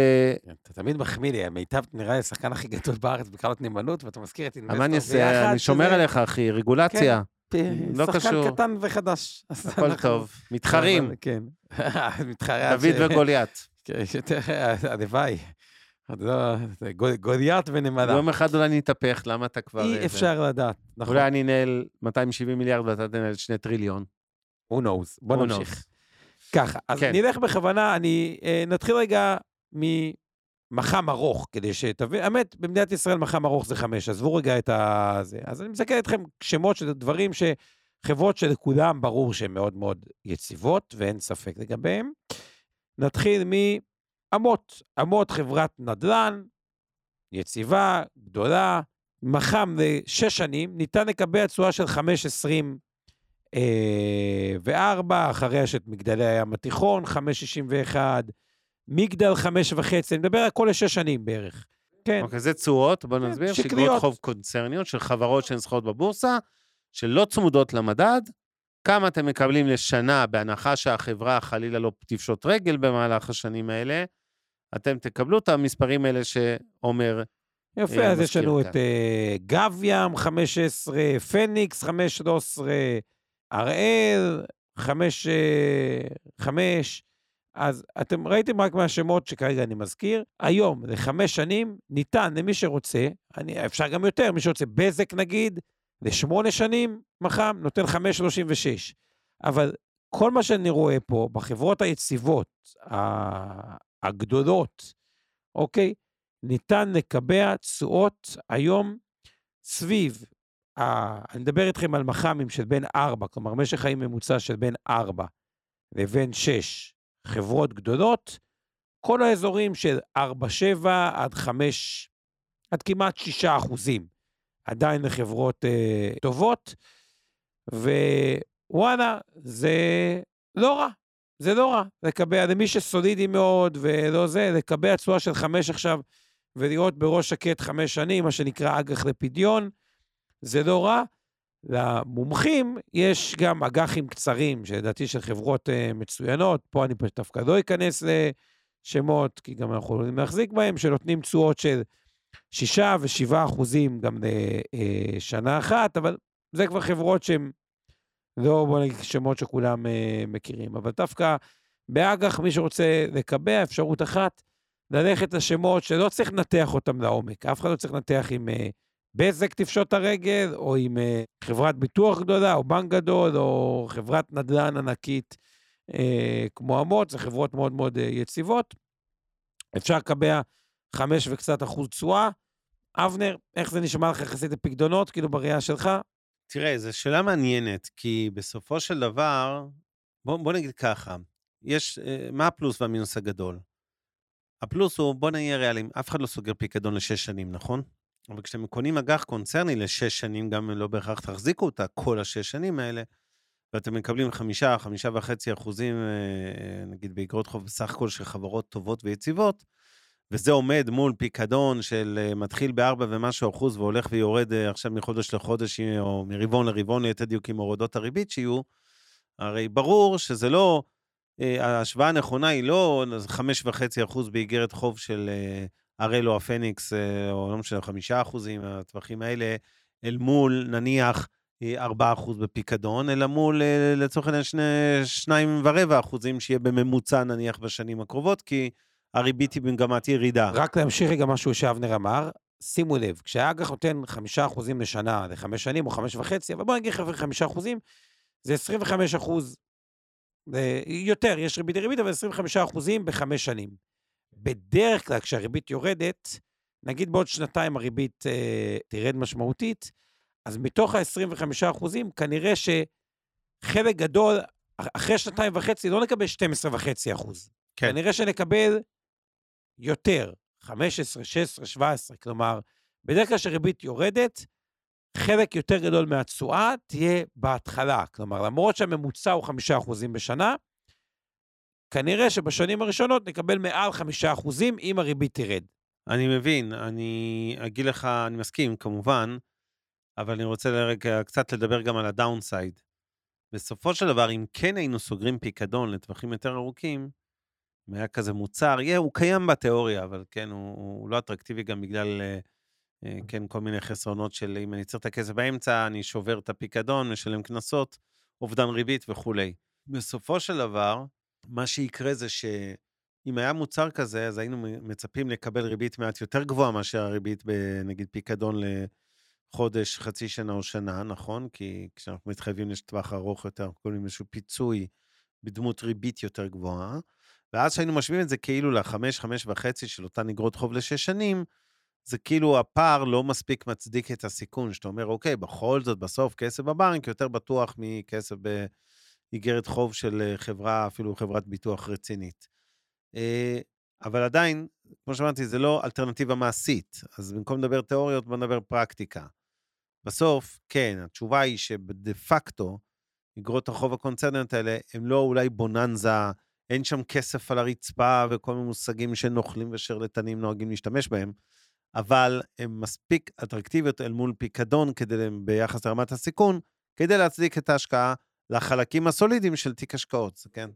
כן, אתה תמיד מחמיא לי, מיטב נראה לי השחקן הכי גדול בארץ בקרנות נאמנות, ואתה מזכיר את אינבסטור ביחד. אני שומר עליך, אחי, רגולציה. כן, לא קשור. שחקן קטן וחדש. הכל טוב. מתחרים. כן. מתחרה. דוד וגוליית. כן, הלוואי. לא, גוליית ונמלה. יום אחד אולי נתהפך, למה אתה כבר... אי אפשר לדעת, נכון. אולי אני אנהל 270 מיליארד ואתה תנהל 2 טריליון. who knows. בוא נמשיך. ככה, אז נלך בכוונה, אני... אה, נתחיל רגע ממח"מ ארוך, כדי שתבין, האמת, במדינת ישראל מח"מ ארוך זה חמש, עזבו רגע את ה... זה. אז אני מסתכל אתכם שמות של דברים ש... חברות שלכולם ברור שהן מאוד מאוד יציבות, ואין ספק לגביהן. נתחיל מאמות. אמות חברת נדל"ן, יציבה, גדולה, מח"מ לשש שנים, ניתן לקבל תשואה של 5.20 אה, וארבע, אחריה יש את מגדלי הים התיכון, 5.61, מגדל חמש וחצי, אני מדבר על כל לשש שנים בערך. כן. אוקיי, זה תשואות, בוא כן, נסביר, שקליות חוב קונצרניות של חברות שנסחרות בבורסה, שלא צמודות למדד, כמה אתם מקבלים לשנה בהנחה שהחברה חלילה לא תפשוט רגל במהלך השנים האלה, אתם תקבלו את המספרים האלה שעומר יפה, אז יש לנו את אה, גב ים, 15, פניקס, 513, הראל, 5, 5, אז אתם ראיתם רק מהשמות שכרגע אני מזכיר, היום, לחמש שנים, ניתן למי שרוצה, אני, אפשר גם יותר, מי שרוצה, בזק נגיד, לשמונה שנים, מח"מ, נותן 5.36. אבל כל מה שאני רואה פה, בחברות היציבות, הגדולות, אוקיי, ניתן לקבע תשואות היום סביב, ה... אני מדבר איתכם על מח"מים של בין 4, כלומר משך חיים ממוצע של בין 4 לבין 6, חברות גדולות, כל האזורים של 4-7 עד 5, עד כמעט 6 אחוזים. עדיין לחברות אה, טובות, ווואלה, זה לא רע. זה לא רע. לקבע, למי שסולידי מאוד ולא זה, לקבע תשואה של 5 עכשיו, ולראות בראש שקט 5 שנים, מה שנקרא אג"ח לפדיון, זה לא רע. למומחים יש גם אג"חים קצרים, שלדעתי של חברות uh, מצוינות, פה אני דווקא לא אכנס לשמות, כי גם אנחנו יכולים להחזיק בהם, שנותנים תשואות של 6 ו-7 אחוזים גם לשנה אחת, אבל זה כבר חברות שהן לא, בוא נגיד, שמות שכולם uh, מכירים. אבל דווקא באג"ח, מי שרוצה לקבע, אפשרות אחת, ללכת לשמות שלא צריך לנתח אותם לעומק. אף אחד לא צריך לנתח עם... Uh, בזק תפשוט את הרגל, או עם uh, חברת ביטוח גדולה, או בנק גדול, או חברת נדל"ן ענקית uh, כמו אמות, זה חברות מאוד מאוד uh, יציבות. אפשר לקבע חמש וקצת אחוז תשואה. אבנר, איך זה נשמע לך יחסית לפקדונות, כאילו בראייה שלך? תראה, זו שאלה מעניינת, כי בסופו של דבר, בוא, בוא נגיד ככה, יש, מה הפלוס והמינוס הגדול? הפלוס הוא, בוא נהיה ריאליים, אף אחד לא סוגר פיקדון לשש שנים, נכון? אבל כשאתם קונים אג"ח קונצרני לשש שנים, גם לא בהכרח תחזיקו אותה כל השש שנים האלה, ואתם מקבלים חמישה, חמישה וחצי אחוזים, אה, נגיד באגרות חוב בסך הכל של חברות טובות ויציבות, וזה עומד מול פיקדון של אה, מתחיל בארבע ומשהו אחוז והולך ויורד אה, עכשיו מחודש לחודש, או מרבעון לרבעון, ליתר דיוק עם הורדות הריבית שיהיו, הרי ברור שזה לא, ההשוואה הנכונה היא לא חמש וחצי אחוז באיגרת חוב של הראל או הפניקס, אה, או לא משנה, חמישה אחוזים, הטווחים האלה, אל מול נניח אה, ארבעה אחוז בפיקדון, אלא מול אה, לצורך העניין שני, שניים ורבע אחוזים שיהיה בממוצע נניח בשנים הקרובות, כי הריבית היא במגמת ירידה. רק להמשיך רגע משהו שאבנר אמר, שימו לב, כשהאג"ח נותן חמישה אחוזים לשנה, לחמש שנים או חמש וחצי, אבל בוא נגיד חמישה אחוזים, זה 25 אחוז, יותר, יש ריבית לריבית, אבל 25 אחוזים בחמש שנים. בדרך כלל כשהריבית יורדת, נגיד בעוד שנתיים הריבית אה, תרד משמעותית, אז מתוך ה-25 אחוזים, כנראה שחלק גדול, אחרי שנתיים וחצי, לא נקבל 12.5 אחוז. כן. כנראה שנקבל יותר, 15, 16, 17. כלומר, בדרך כלל כשהריבית יורדת, חלק יותר גדול מהתשואה תהיה בהתחלה. כלומר, למרות שהממוצע הוא 5 אחוזים בשנה, כנראה שבשנים הראשונות נקבל מעל חמישה אחוזים אם הריבית תרד. אני מבין, אני אגיד לך, אני מסכים כמובן, אבל אני רוצה לרגע קצת לדבר גם על הדאונסייד. בסופו של דבר, אם כן היינו סוגרים פיקדון לטווחים יותר ארוכים, אם היה כזה מוצר, יהיה, הוא קיים בתיאוריה, אבל כן, הוא, הוא לא אטרקטיבי גם בגלל, אה, אה, כן, כל מיני חסרונות של אם אני צריך את הכסף באמצע, אני שובר את הפיקדון, משלם קנסות, אובדן ריבית וכולי. בסופו של דבר, מה שיקרה זה שאם היה מוצר כזה, אז היינו מצפים לקבל ריבית מעט יותר גבוהה מאשר הריבית בנגיד פיקדון לחודש, חצי שנה או שנה, נכון? כי כשאנחנו מתחייבים לטווח ארוך יותר, אנחנו קוראים איזשהו פיצוי בדמות ריבית יותר גבוהה. ואז כשהיינו משווים את זה כאילו לחמש, חמש וחצי של אותן אגרות חוב לשש שנים, זה כאילו הפער לא מספיק מצדיק את הסיכון, שאתה אומר, אוקיי, בכל זאת, בסוף כסף בבנק יותר בטוח מכסף ב... איגרת חוב של אה, חברה, אפילו חברת ביטוח רצינית. אה, אבל עדיין, כמו שאמרתי, זה לא אלטרנטיבה מעשית. אז במקום לדבר תיאוריות, בוא נדבר פרקטיקה. בסוף, כן, התשובה היא שבדה פקטו, אגרות החוב הקונצרניות האלה הם לא אולי בוננזה, אין שם כסף על הרצפה וכל מיני מושגים שנוכלים ושרלטנים נוהגים להשתמש בהם, אבל הן מספיק אטרקטיביות אל מול פיקדון כדי, ביחס לרמת הסיכון, כדי להצדיק את ההשקעה לחלקים הסולידיים של תיק השקעות, כן?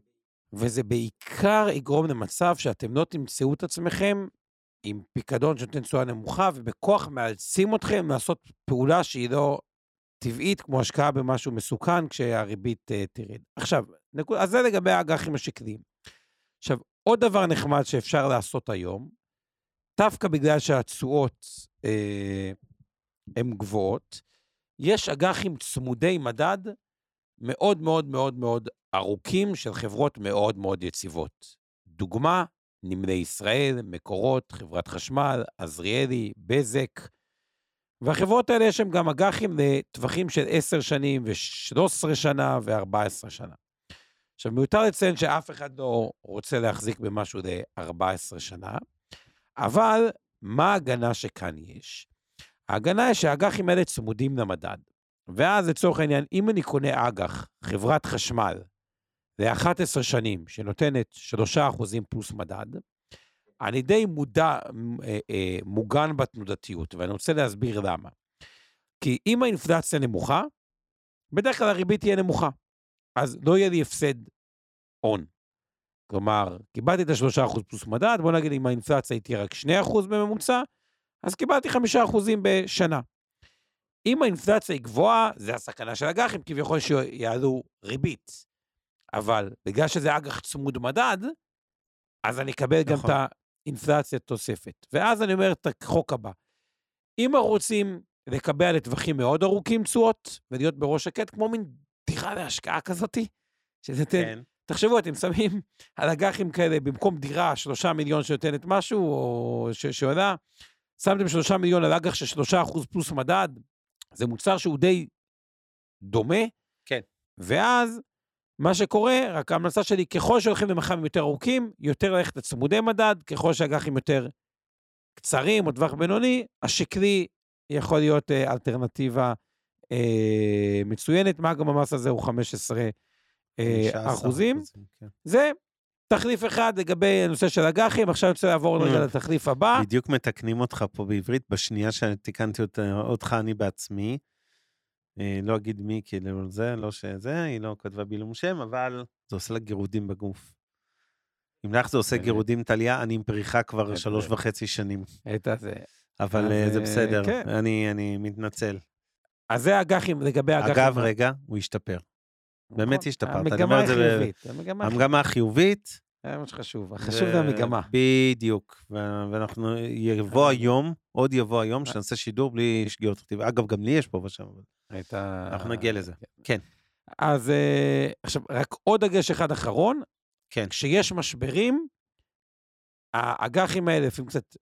וזה בעיקר יגרום למצב שאתם לא תמצאו את עצמכם עם פיקדון שנותן תשואה נמוכה, ובכוח מאלצים אתכם לעשות פעולה שהיא לא טבעית, כמו השקעה במשהו מסוכן, כשהריבית uh, תרד. עכשיו, נקוד, אז זה לגבי האג"חים השקליים. עכשיו, עוד דבר נחמד שאפשר לעשות היום, דווקא בגלל שהתשואות אה, גבוהות, יש אג"חים צמודי מדד מאוד מאוד מאוד מאוד ארוכים של חברות מאוד מאוד יציבות. דוגמה, נמלי ישראל, מקורות, חברת חשמל, עזריאלי, בזק. והחברות האלה יש שם גם אג"חים לטווחים של 10 שנים ו-13 שנה ו-14 שנה. עכשיו, מיותר לציין שאף אחד לא רוצה להחזיק במשהו ל-14 שנה, אבל מה ההגנה שכאן יש? ההגנה היא שהאג"חים האלה צמודים למדד. ואז לצורך העניין, אם אני קונה אג"ח, חברת חשמל, ל-11 שנים, שנותנת 3% פלוס מדד, אני די מודע, אה, אה, מוגן בתנודתיות, ואני רוצה להסביר למה. כי אם האינפלציה נמוכה, בדרך כלל הריבית תהיה נמוכה. אז לא יהיה לי הפסד הון. כלומר, קיבלתי את ה-3% פלוס מדד, בוא נגיד אם האינפלציה היא תהיה רק 2% בממוצע, אז קיבלתי 5% בשנה. אם האינפלציה היא גבוהה, זה הסכנה של אג"חים, כביכול שיעלו ריבית. אבל בגלל שזה אג"ח צמוד מדד, אז אני אקבל נכון. גם את האינפלציה תוספת. ואז אני אומר את החוק הבא. אם רוצים לקבע לטווחים מאוד ארוכים תשואות, ולהיות בראש שקט, כמו מין דירה להשקעה כזאתי, שזה כן. תחשבו, אתם שמים על אג"חים כאלה, במקום דירה, שלושה מיליון שנותנת משהו, או ש- שעולה, שמתם שלושה מיליון על אג"ח של שלושה אחוז פלוס מדד, זה מוצר שהוא די דומה. כן. ואז, מה שקורה, רק ההמלצה שלי, ככל שהולכים למח"מים יותר ארוכים, יותר ללכת לצמודי מדד, ככל שהאג"חים יותר קצרים או טווח בינוני, השקלי יכול להיות אה, אלטרנטיבה אה, מצוינת. מה גם המס הזה הוא 15 אה, אחוזים. כן. זה תחליף אחד לגבי הנושא של אג"חים, עכשיו אני רוצה לעבור רגע אה. לתחליף הבא. בדיוק מתקנים אותך פה בעברית, בשנייה שתיקנתי אותך אני בעצמי. אה, לא אגיד מי, כאילו זה, לא שזה, היא לא כתבה בילום שם, אבל זה עושה לה גירודים בגוף. אם לך זה עושה גירודים, טליה, אני עם פריחה כבר שלוש וחצי שנים. את זה. אבל זה בסדר, כן. אני מתנצל. אז זה אג"חים, לגבי אג"חים. אגב, רגע, הוא השתפר. באמת נכון. השתפרת. המגמה החיובית. המגמה החיובית. זה מה שחשוב, החשוב זה המגמה. בדיוק, ואנחנו, יבוא היום, עוד יבוא היום, אה. שנעשה שידור בלי שגיאות כתיב. אגב, גם לי יש פה ושם, אבל אנחנו נגיע לזה. כן. כן. אז אה, עכשיו, רק עוד דגש אחד אחרון. כן. כשיש משברים, האג"חים האלה לפעמים קצת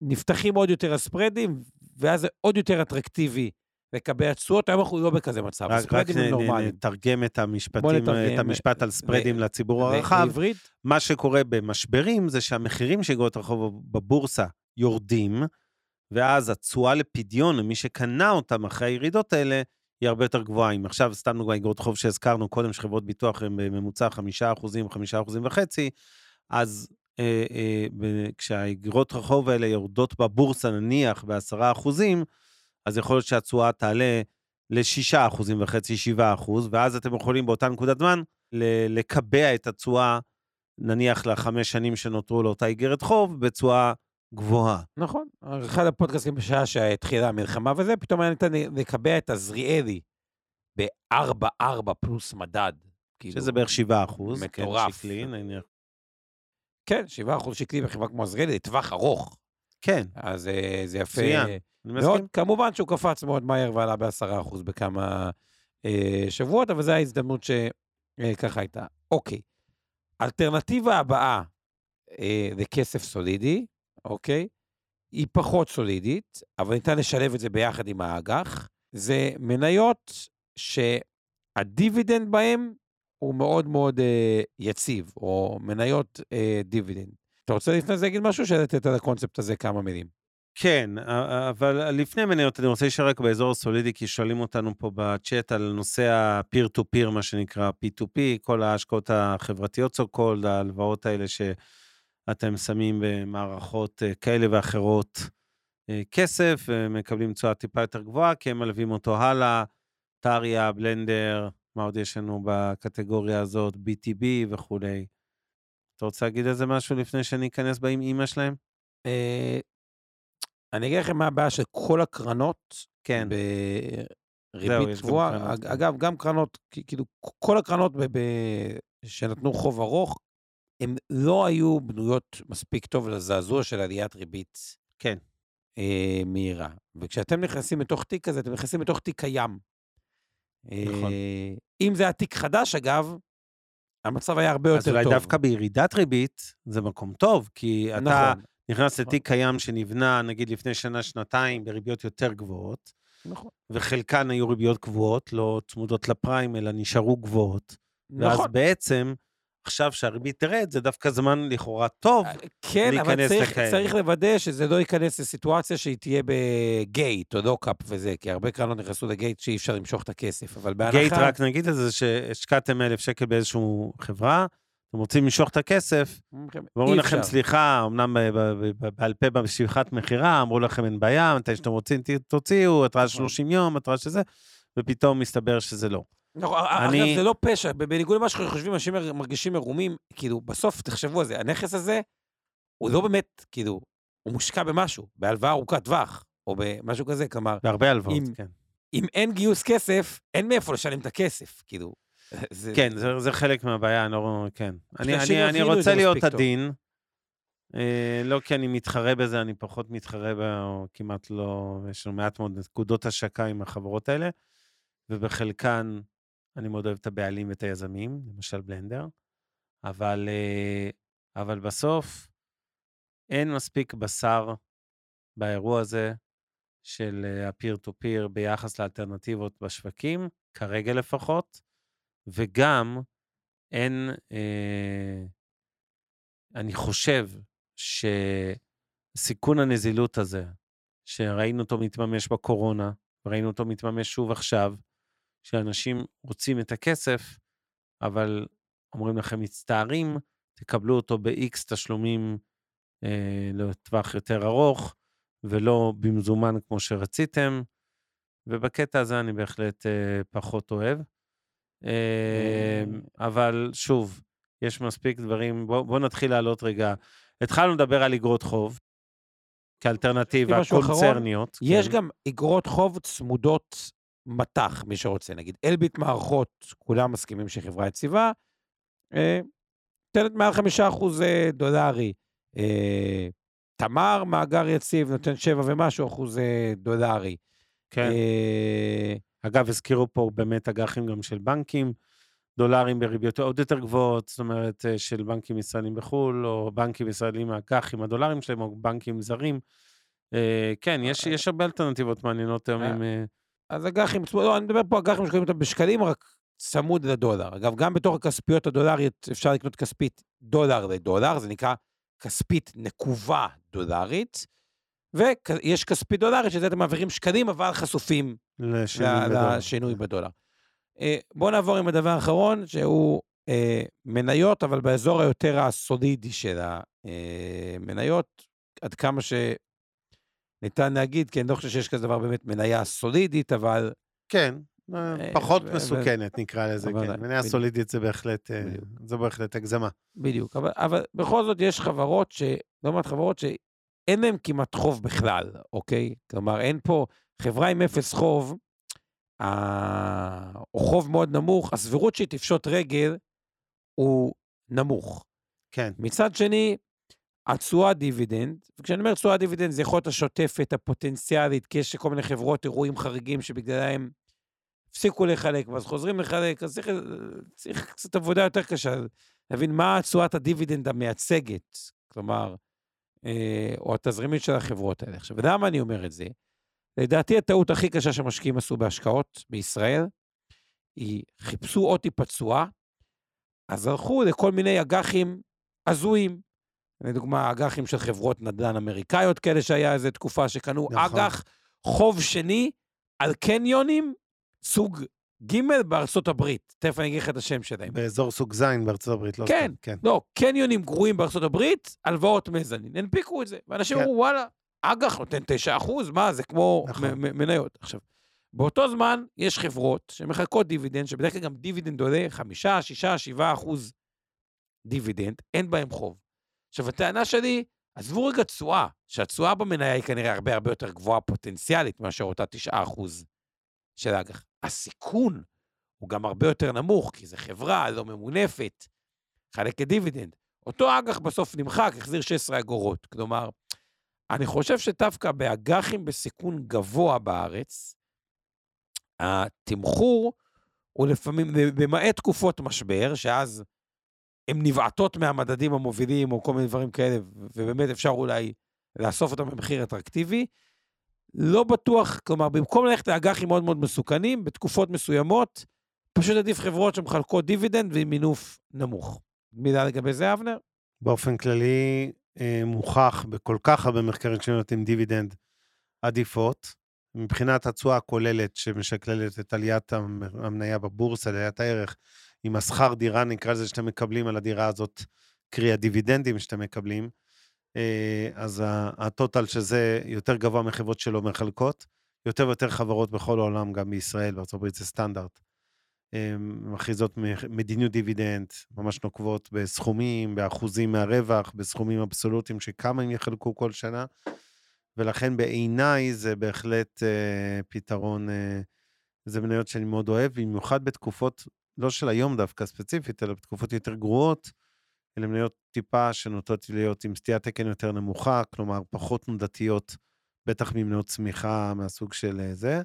נפתחים עוד יותר הספרדים, ואז זה עוד יותר אטרקטיבי לקבע תשואות, היום אנחנו לא בכזה מצב, רק, רק נתרגם את המשפטים, את המשפט על ספרדים לציבור הרחב. בעברית? מה שקורה במשברים זה שהמחירים של אגרות הרחוב בבורסה יורדים, ואז התשואה לפדיון למי שקנה אותם אחרי הירידות האלה, היא הרבה יותר גבוהה. אם עכשיו, סתם דוגמא, אגרות חוב שהזכרנו קודם, שחברות ביטוח הן בממוצע 5 אחוזים, 5 אחוזים וחצי, אז אה, אה, כשהאגרות רחוב האלה יורדות בבורסה, נניח ב-10 אחוזים, אז יכול להיות שהתשואה תעלה ל-6 אחוזים וחצי, 7 אחוז, ואז אתם יכולים באותה נקודת זמן לקבע את התשואה, נניח לחמש שנים שנותרו לאותה איגרת חוב, בתשואה גבוהה. נכון. אחד הפודקאסטים בשעה שהתחילה המלחמה וזה, פתאום היה ניתן לקבע את עזריאלי ב-4-4 פלוס מדד. כאילו, שזה בערך 7 אחוז. מטורף. כן, שקלי, נניח. כן, 7 אחוז שקלי בחברה כמו עזריאלי, לטווח ארוך. כן. אז אה, זה יפה. מצוין. מסכים. כמובן שהוא קפץ מאוד מהר ועלה ב-10% בכמה אה, שבועות, אבל זו ההזדמנות שככה אה, הייתה. אוקיי, אלטרנטיבה הבאה אה, לכסף סולידי, אוקיי? היא פחות סולידית, אבל ניתן לשלב את זה ביחד עם האג"ח. זה מניות שהדיבידנד בהן הוא מאוד מאוד אה, יציב, או מניות אה, דיבידנד. אתה רוצה לפני זה להגיד משהו, שלתת על הקונספט הזה כמה מילים? כן, אבל לפני מניות, אני רוצה להישאר רק באזור הסולידי, כי שואלים אותנו פה בצ'אט על נושא ה-peer-to-peer, מה שנקרא P2P, כל ההשקעות החברתיות, so called, ההלוואות האלה שאתם שמים במערכות אה, כאלה ואחרות אה, כסף, ומקבלים תשואה טיפה יותר גבוהה, כי הם מלווים אותו הלאה, טריה, בלנדר, מה עוד יש לנו בקטגוריה הזאת, BTB וכולי. אתה רוצה להגיד איזה משהו לפני שאני אכנס בה עם אימא שלהם? אה, אני אגיד לכם מה הבעיה של כל הקרנות, כן, בריבית גבוהה. כן. אגב, גם קרנות, כאילו, כל הקרנות שנתנו חוב ארוך, הן לא היו בנויות מספיק טוב לזעזוע של עליית ריבית. כן. אה, מהירה. וכשאתם נכנסים לתוך תיק כזה, אתם נכנסים לתוך תיק קיים. נכון. אה, אם זה היה תיק חדש, אגב, המצב היה הרבה יותר טוב. אז אולי דווקא בירידת ריבית זה מקום טוב, כי נכון. אתה נכנס לתיק נכון. קיים שנבנה, נגיד לפני שנה, שנתיים, בריביות יותר גבוהות. נכון. וחלקן היו ריביות גבוהות, לא צמודות לפריים, אלא נשארו גבוהות. ואז נכון. בעצם, עכשיו שהריבית תרד, זה דווקא זמן לכאורה טוב. כן, אבל להיכנס צריך, לכאלה. צריך לוודא שזה לא ייכנס לסיטואציה שהיא תהיה בגייט או לוקאפ וזה, כי הרבה קרנות נכנסו לגייט שאי אפשר למשוך את הכסף, אבל בהנחה... גייט, רק נגיד את זה, שהשקעתם אלף שקל באיזושהי חברה, אתם רוצים למשוך את הכסף, ואומרים אי לכם. סליחה, אמנם בעל פה במשיכת מכירה, אמרו לכם אין בעיה, מתי שאתם רוצים תוציאו, התראה נכון. 30 יום, התראה שזה, ופתאום מסתבר שזה לא. נכון, אני- אגב, זה לא פשע, בניגוד למה שחושבים, אנשים מרגישים מרומים, כאילו, בסוף, תחשבו על זה, הנכס הזה, הוא לא באמת, כאילו, הוא מושקע במשהו, בהלוואה ארוכת טווח, או במשהו כזה, כלומר, בהרבה הלוואות, אם- כן. אם אין גיוס כסף, אין מאיפה לשלם את הכסף, כאילו. זה- כן, זה, זה חלק מהבעיה, אני לא... כן. אני, אני, אני יבינו את רוצה להיות. עדין, אה, לא כי אני מתחרה בזה, אני פחות מתחרה ב... או כמעט לא... יש לנו מעט מאוד נקודות השקה עם החברות האלה, ובחלקן אני מאוד אוהב את הבעלים ואת היזמים, למשל בלנדר, אבל, אה, אבל בסוף אין מספיק בשר באירוע הזה של ה-peer to peer ביחס לאלטרנטיבות בשווקים, כרגע לפחות, וגם אין, אה, אני חושב שסיכון הנזילות הזה, שראינו אותו מתממש בקורונה, וראינו אותו מתממש שוב עכשיו, שאנשים רוצים את הכסף, אבל אומרים לכם, מצטערים, תקבלו אותו ב-X תשלומים אה, לטווח יותר ארוך, ולא במזומן כמו שרציתם, ובקטע הזה אני בהחלט אה, פחות אוהב. אה, אבל שוב, יש מספיק דברים, בואו בוא נתחיל לעלות רגע. התחלנו לדבר על אגרות חוב, כאלטרנטיבה קונצרניות. יש כן. גם אגרות חוב צמודות מטח, מי שרוצה, נגיד אלביט מערכות, כולם מסכימים שהיא חברה יציבה, אה, נותנת מעל חמישה אחוז אה, דולרי. אה, תמר, מאגר יציב, נותן שבע ומשהו אחוז אה, דולרי. כן. אה, אגב, הזכירו פה באמת אג"חים גם של בנקים, דולרים בריביות עוד יותר גבוהות, זאת אומרת, אה, של בנקים ישראלים בחו"ל, או בנקים ישראלים האג"חים, הדולרים שלהם, או בנקים זרים. אה, כן, יש, יש הרבה אלטרנטיבות מעניינות היום אה, עם... אה, אז אג"חים, לא, אני מדבר פה אג"חים שקוראים אותם בשקלים, רק צמוד לדולר. אגב, גם בתוך הכספיות הדולריות אפשר לקנות כספית דולר לדולר, זה נקרא כספית נקובה דולרית, ויש כספית דולרית, שזה אתם מעבירים שקלים, אבל חשופים לשינוי ל- בדולר. לשינוי בדולר. אה, בואו נעבור עם הדבר האחרון, שהוא אה, מניות, אבל באזור היותר הסולידי של המניות, עד כמה שניתן להגיד, כי אני לא חושב שיש כזה דבר באמת מניה סולידית, אבל כן, אה, אה, פחות מסוכנת, נקרא לזה, כן. מניה בדיוק. סולידית זה בהחלט, אה. זו בהחלט הגזמה. בדיוק. אבל, אבל בכל זאת יש חברות, ש... לא מעט חברות שאין להן כמעט חוב בכלל, אוקיי? כלומר, אין פה חברה עם אפס חוב, אה, או חוב מאוד נמוך, הסבירות שהיא תפשוט רגל הוא נמוך. כן, מצד שני, התשואה דיבידנד, וכשאני אומר תשואה דיבידנד זה יכול להיות השוטפת, הפוטנציאלית, כי יש כל מיני חברות, אירועים חריגים שבגללם הפסיקו לחלק, ואז חוזרים לחלק, אז צריך, צריך קצת עבודה יותר קשה, להבין מה תשואת הדיבידנד המייצגת, כלומר, אה, או התזרימית של החברות האלה. עכשיו, ולמה אני אומר את זה? לדעתי הטעות הכי קשה שמשקיעים עשו בהשקעות בישראל, היא חיפשו עוד טיפה תשואה, אז הלכו לכל מיני אג"חים הזויים. לדוגמה, אג"חים של חברות נדל"ן אמריקאיות כאלה, שהיה איזו תקופה שקנו נכון. אג"ח חוב שני על קניונים סוג ג' בארצות הברית. תכף אני אגיד לך את השם שלהם. באזור סוג זין בארצות הברית, לא כן. סתם, כן. לא, קניונים גרועים בארצות הברית, הלוואות mezzanine. הנפיקו את זה. ואנשים כן. אמרו, וואלה, אג"ח נותן 9 אחוז, מה, זה כמו נכון. מניות. עכשיו, באותו זמן יש חברות שמחלקות דיבידנד, שבדרך כלל גם דיבידנד עולה 5, 6, 7 אחוז דיבידנד, אין בהם חוב. עכשיו, הטענה שלי, עזבו רגע תשואה, שהתשואה במניה היא כנראה הרבה הרבה יותר גבוהה פוטנציאלית מאשר אותה 9 אחוז של האג"ח. הסיכון הוא גם הרבה יותר נמוך, כי זו חברה לא ממונפת, חלקת דיבידנד. אותו אג"ח בסוף נמחק, החזיר 16 אגורות. כלומר, אני חושב שדווקא באג"חים בסיכון גבוה בארץ, התמחור הוא לפעמים, במעט תקופות משבר, שאז הן נבעטות מהמדדים המובילים או כל מיני דברים כאלה, ובאמת אפשר אולי לאסוף אותם במחיר אטרקטיבי. לא בטוח, כלומר, במקום ללכת לאג"חים מאוד מאוד מסוכנים, בתקופות מסוימות, פשוט עדיף חברות שמחלקות דיבידנד ועם מינוף נמוך. מילה לגבי זה, אבנר? באופן כללי, אה, מוכח בכל כך הרבה מחקרים שנותנים דיבידנד עדיפות. מבחינת התשואה הכוללת שמשקללת את עליית המ- המניה בבורסה, עליית הערך, עם השכר דירה, נקרא לזה, שאתם מקבלים על הדירה הזאת, קרי הדיבידנדים שאתם מקבלים, אה, אז הטוטל שזה יותר גבוה מחברות שלא מחלקות. יותר ויותר חברות בכל העולם, גם בישראל, בארה"ב זה סטנדרט. אה, מכריזות מדיניות דיבידנד, ממש נוקבות בסכומים, באחוזים מהרווח, בסכומים אבסולוטיים שכמה הם יחלקו כל שנה. ולכן בעיניי זה בהחלט אה, פתרון, אה, זה מניות שאני מאוד אוהב, במיוחד בתקופות, לא של היום דווקא ספציפית, אלא בתקופות יותר גרועות, אלה מניות טיפה שנוטות להיות עם סטיית תקן יותר נמוכה, כלומר פחות תנודתיות, בטח ממניות צמיחה מהסוג של אה, זה,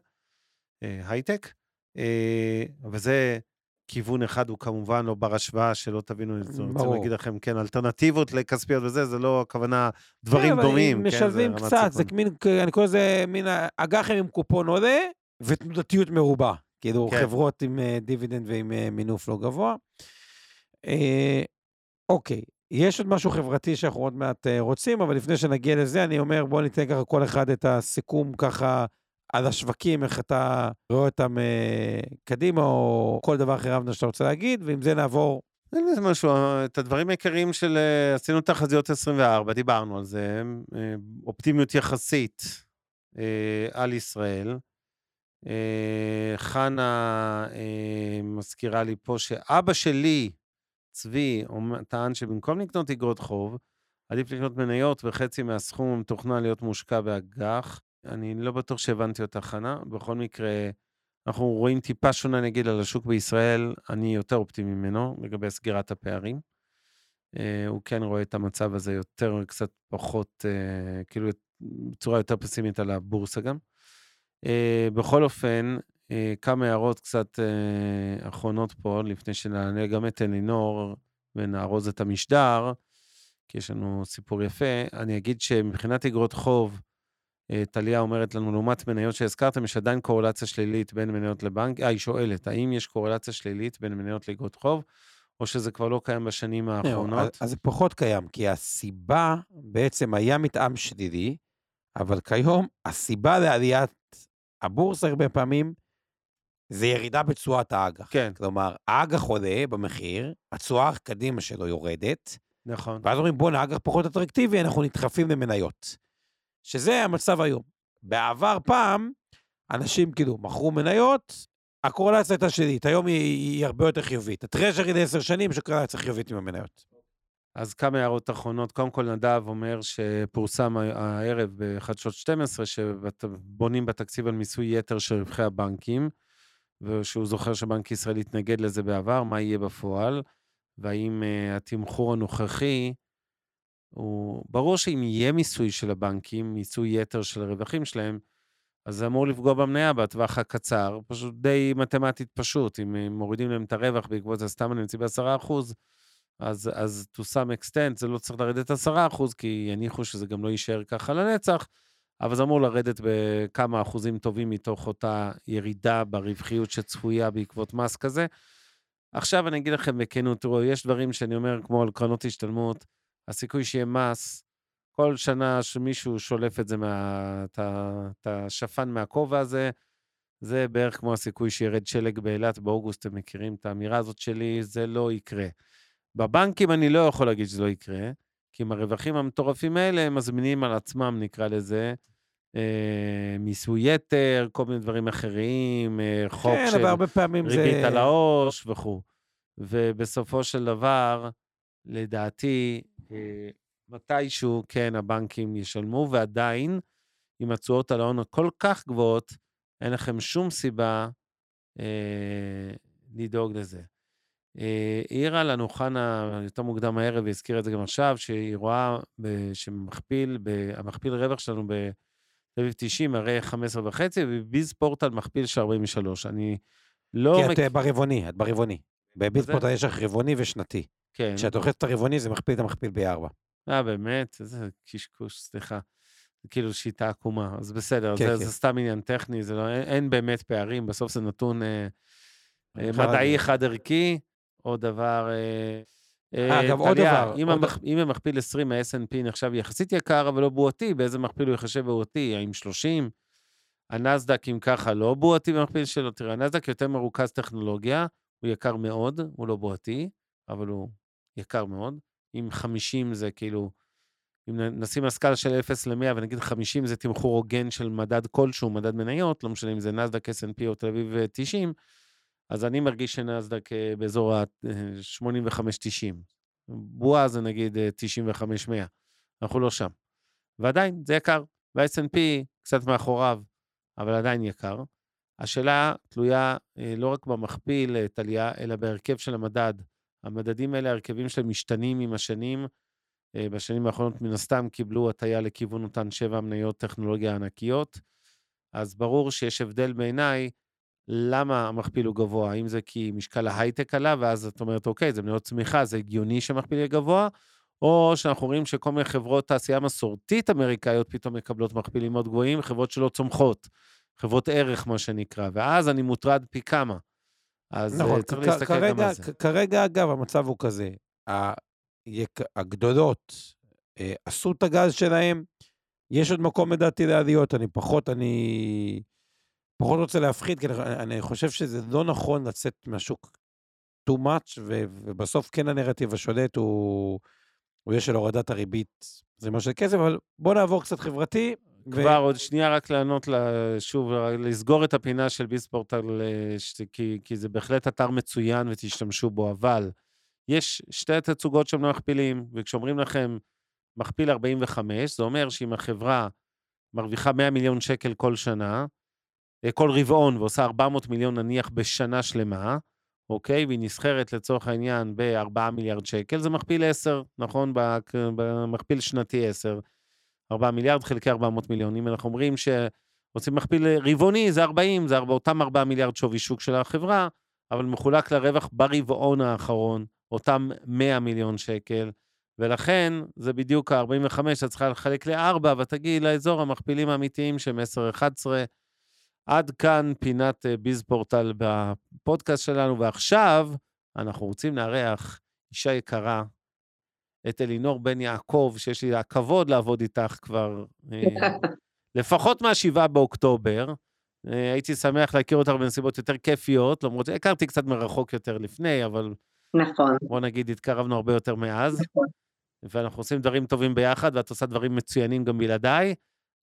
אה, הייטק. אה, וזה כיוון אחד, הוא כמובן לא בר השוואה, שלא תבינו, אני רוצה. להגיד לכם, כן, אלטרנטיבות לכספיות וזה, זה לא הכוונה דברים כן, אבל דומים. כן, זה משלבים קצת, זה. מין, אני קורא לזה מין אג"חים עם קופון עולה ותנודתיות מרובה. כאילו כן. חברות עם אה, דיבידנד ועם אה, מינוף לא גבוה. אה, אוקיי, יש עוד משהו חברתי שאנחנו עוד מעט רוצים, אבל לפני שנגיע לזה, אני אומר, בואו ניתן ככה כל אחד את הסיכום ככה על השווקים, איך אתה רואה אותם אה, קדימה, או כל דבר אחר אבנר שאתה רוצה להגיד, ועם זה נעבור אין איזה משהו, את הדברים העיקריים של עשינו תחזיות 24, דיברנו על זה, אופטימיות יחסית אה, על ישראל. אה, חנה אה, מזכירה לי פה שאבא שלי, צבי, טען שבמקום לקנות אגרות חוב, עדיף לקנות מניות וחצי מהסכום המתוכנן להיות מושקע באג"ח. אני לא בטוח שהבנתי אותה, חנה. בכל מקרה, אנחנו רואים טיפה שונה, נגיד, על השוק בישראל, אני יותר אופטימי ממנו לגבי סגירת הפערים. אה, הוא כן רואה את המצב הזה יותר, קצת פחות, אה, כאילו, בצורה יותר פסימית על הבורסה גם. אה, בכל אופן, אה, כמה הערות קצת אה, אחרונות פה, לפני שנענה גם את אלינור ונארוז את המשדר, כי יש לנו סיפור יפה. אני אגיד שמבחינת אגרות חוב, טליה אומרת לנו, לעומת מניות שהזכרתם, יש עדיין קורלציה שלילית בין מניות לבנק. אה, היא שואלת, האם יש קורלציה שלילית בין מניות לאגרות חוב, או שזה כבר לא קיים בשנים האחרונות? אז, אז זה פחות קיים, כי הסיבה בעצם היה מתאם שלילי, אבל כיום הסיבה לעליית הבורסה הרבה פעמים זה ירידה בתשואת האג"ח. כן, כלומר, האג"ח עולה במחיר, התשואה קדימה שלו יורדת, נכון. ואז אומרים, בואנה, האג"ח פחות אטרקטיבי, אנחנו נדחפים למניות. שזה המצב היום. בעבר פעם, אנשים כאילו מכרו מניות, הקורלציה הייתה שלילית, היום היא, היא הרבה יותר חיובית. הטרז'רי לעשר שנים, יש קורלציה חיובית עם המניות. אז כמה הערות אחרונות. קודם כל, נדב אומר שפורסם הערב בחדשות 12, שבונים בתקציב על מיסוי יתר של רווחי הבנקים, ושהוא זוכר שבנק ישראל התנגד לזה בעבר, מה יהיה בפועל, והאם uh, התמחור הנוכחי, הוא... ברור שאם יהיה מיסוי של הבנקים, מיסוי יתר של הרווחים שלהם, אז זה אמור לפגוע במניה בטווח הקצר, פשוט די מתמטית פשוט. אם אה, מורידים להם את הרווח בעקבות זה, סתם אני מציע ב-10%, אז, אז to some extent זה לא צריך לרדת 10%, כי יניחו שזה גם לא יישאר ככה לנצח, אבל זה אמור לרדת בכמה אחוזים טובים מתוך אותה ירידה ברווחיות שצפויה בעקבות מס כזה. עכשיו אני אגיד לכם בכנות, תראו, יש דברים שאני אומר, כמו על קרנות השתלמות, הסיכוי שיהיה מס, כל שנה שמישהו שולף את זה, מה, את השפן מהכובע הזה, זה בערך כמו הסיכוי שירד שלג באילת באוגוסט, אתם מכירים את האמירה הזאת שלי, זה לא יקרה. בבנקים אני לא יכול להגיד שזה לא יקרה, כי עם הרווחים המטורפים האלה, הם מזמינים על עצמם, נקרא לזה, אה, מיסוי יתר, כל מיני דברים אחרים, אה, חוק כן, של פעמים זה... ריבית על העו"ש וכו'. ובסופו של דבר, לדעתי, אה, מתישהו, כן, הבנקים ישלמו, ועדיין, עם התשואות על ההון הכל כך גבוהות, אין לכם שום סיבה אה, לדאוג לזה. אה, העירה לנו חנה יותר מוקדם הערב, והזכירה את זה גם עכשיו, שהיא רואה ב- שמכפיל, ב- המכפיל רווח שלנו בתל אביב 90 הרי 15 וחצי, ובביז פורטל מכפיל של 43. אני לא... כי את מק- אה, ברבעוני, את ברבעוני. בביטפורט יש לך רבעוני ושנתי. כן. כשאת אוכלת את הרבעוני, זה מכפיל את המכפיל בארבע. אה, באמת? איזה קשקוש, סליחה. כאילו שיטה עקומה, אז בסדר, כן, זה, כן. זה סתם עניין טכני, זה לא, אין, אין באמת פערים, בסוף זה נתון אה, אה, מדעי חד-ערכי, עוד דבר... אה, אה, אגב, עוד דבר. אם, עוד... המכ... אם במכפיל 20 ה-S&P נחשב יחסית יקר, אבל לא בועתי, באיזה מכפיל הוא יחשב בועתי? האם 30? הנסדק, אם ככה, לא בועתי במכפיל שלו. תראה, הנסדק יותר מרוכז טכנולוגיה, הוא יקר מאוד, הוא לא בועתי, אבל הוא יקר מאוד. אם 50 זה כאילו, אם נשים הסקאלה של 0 ל-100 ונגיד 50 זה תמחור הוגן של מדד כלשהו, מדד מניות, לא משנה אם זה נסדק, S&P או תל אביב 90, אז אני מרגיש שנסדק אה, באזור ה-85-90. בועה זה נגיד 95-100. אה, אנחנו לא שם. ועדיין, זה יקר. וה-S&P קצת מאחוריו, אבל עדיין יקר. השאלה תלויה אה, לא רק במכפיל, טליה, אלא בהרכב של המדד. המדדים האלה, ההרכבים שלהם משתנים עם השנים. בשנים האחרונות, מן הסתם, קיבלו הטיה לכיוון אותן שבע מניות טכנולוגיה ענקיות. אז ברור שיש הבדל בעיניי למה המכפיל הוא גבוה? האם זה כי משקל ההייטק עלה, ואז את אומרת, אוקיי, זה מניות צמיחה, זה הגיוני שהמכפיל יהיה גבוה, או שאנחנו רואים שכל מיני חברות תעשייה מסורתית אמריקאיות פתאום מקבלות מכפילים מאוד גבוהים, חברות שלא צומחות, חברות ערך, מה שנקרא, ואז אני מוטרד פי כמה. אז נכון, uh, צריך להסתכל כרגע, גם על זה. כרגע, אגב, המצב הוא כזה, הגדולות אה, עשו את הגז שלהם, יש עוד מקום לדעתי לעליות, אני פחות, אני... פחות רוצה להפחיד, כי אני, חושב שזה לא נכון לצאת מהשוק too much, ו, ובסוף כן הנרטיב השולט הוא, הוא יהיה של הורדת הריבית, זה מה של כסף, אבל בוא נעבור קצת חברתי. כבר ו... עוד שנייה רק לענות, שוב, לסגור את הפינה של ביספורטל, כי, כי זה בהחלט אתר מצוין ותשתמשו בו, אבל יש שתי תצוגות שם מכפילים, וכשאומרים לכם מכפיל 45, זה אומר שאם החברה מרוויחה 100 מיליון שקל כל שנה, אה, כל רבעון ועושה 400 מיליון נניח בשנה שלמה, אוקיי? והיא נסחרת לצורך העניין ב-4 מיליארד שקל, זה מכפיל 10, נכון? במכפיל שנתי 10. 4 מיליארד חלקי 400 מיליון. אם אנחנו אומרים שרוצים מכפיל רבעוני, זה 40, זה אותם 4 מיליארד שווי שוק של החברה, אבל מחולק לרווח ברבעון האחרון, אותם 100 מיליון שקל. ולכן, זה בדיוק ה-45, את צריכה לחלק ל-4, ותגיעי לאזור המכפילים האמיתיים שהם 10-11. עד כאן פינת אה, ביז פורטל בפודקאסט שלנו, ועכשיו אנחנו רוצים לארח אישה יקרה, את אלינור בן יעקב, שיש לי הכבוד לעבוד איתך כבר אה, לפחות מה-7 באוקטובר. אה, הייתי שמח להכיר אותך בנסיבות יותר כיפיות, למרות שהכרתי קצת מרחוק יותר לפני, אבל... נכון. בוא נגיד, התקרבנו הרבה יותר מאז. נכון. ואנחנו עושים דברים טובים ביחד, ואת עושה דברים מצוינים גם בלעדיי.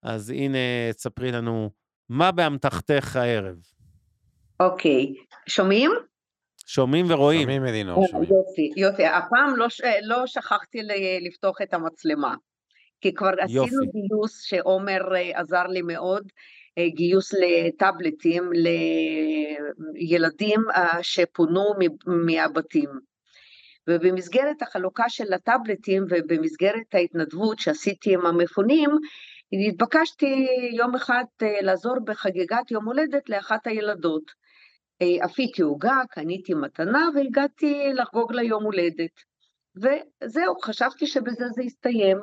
אז הנה, תספרי לנו מה באמתחתך הערב? אוקיי, שומעים? שומעים ורואים. שומעים אלינור, אה, שומעים. יופי, יופי. הפעם לא, לא שכחתי לפתוח את המצלמה, כי כבר יופי. עשינו גיוס שעומר אה, עזר לי מאוד, אה, גיוס לטאבלטים לילדים שפונו מהבתים. ובמסגרת החלוקה של הטאבלטים ובמסגרת ההתנדבות שעשיתי עם המפונים, התבקשתי יום אחד אה, לעזור בחגיגת יום הולדת לאחת הילדות. אה, אפיתי עוגה, קניתי מתנה והגעתי לחגוג לה יום הולדת. וזהו, חשבתי שבזה זה יסתיים.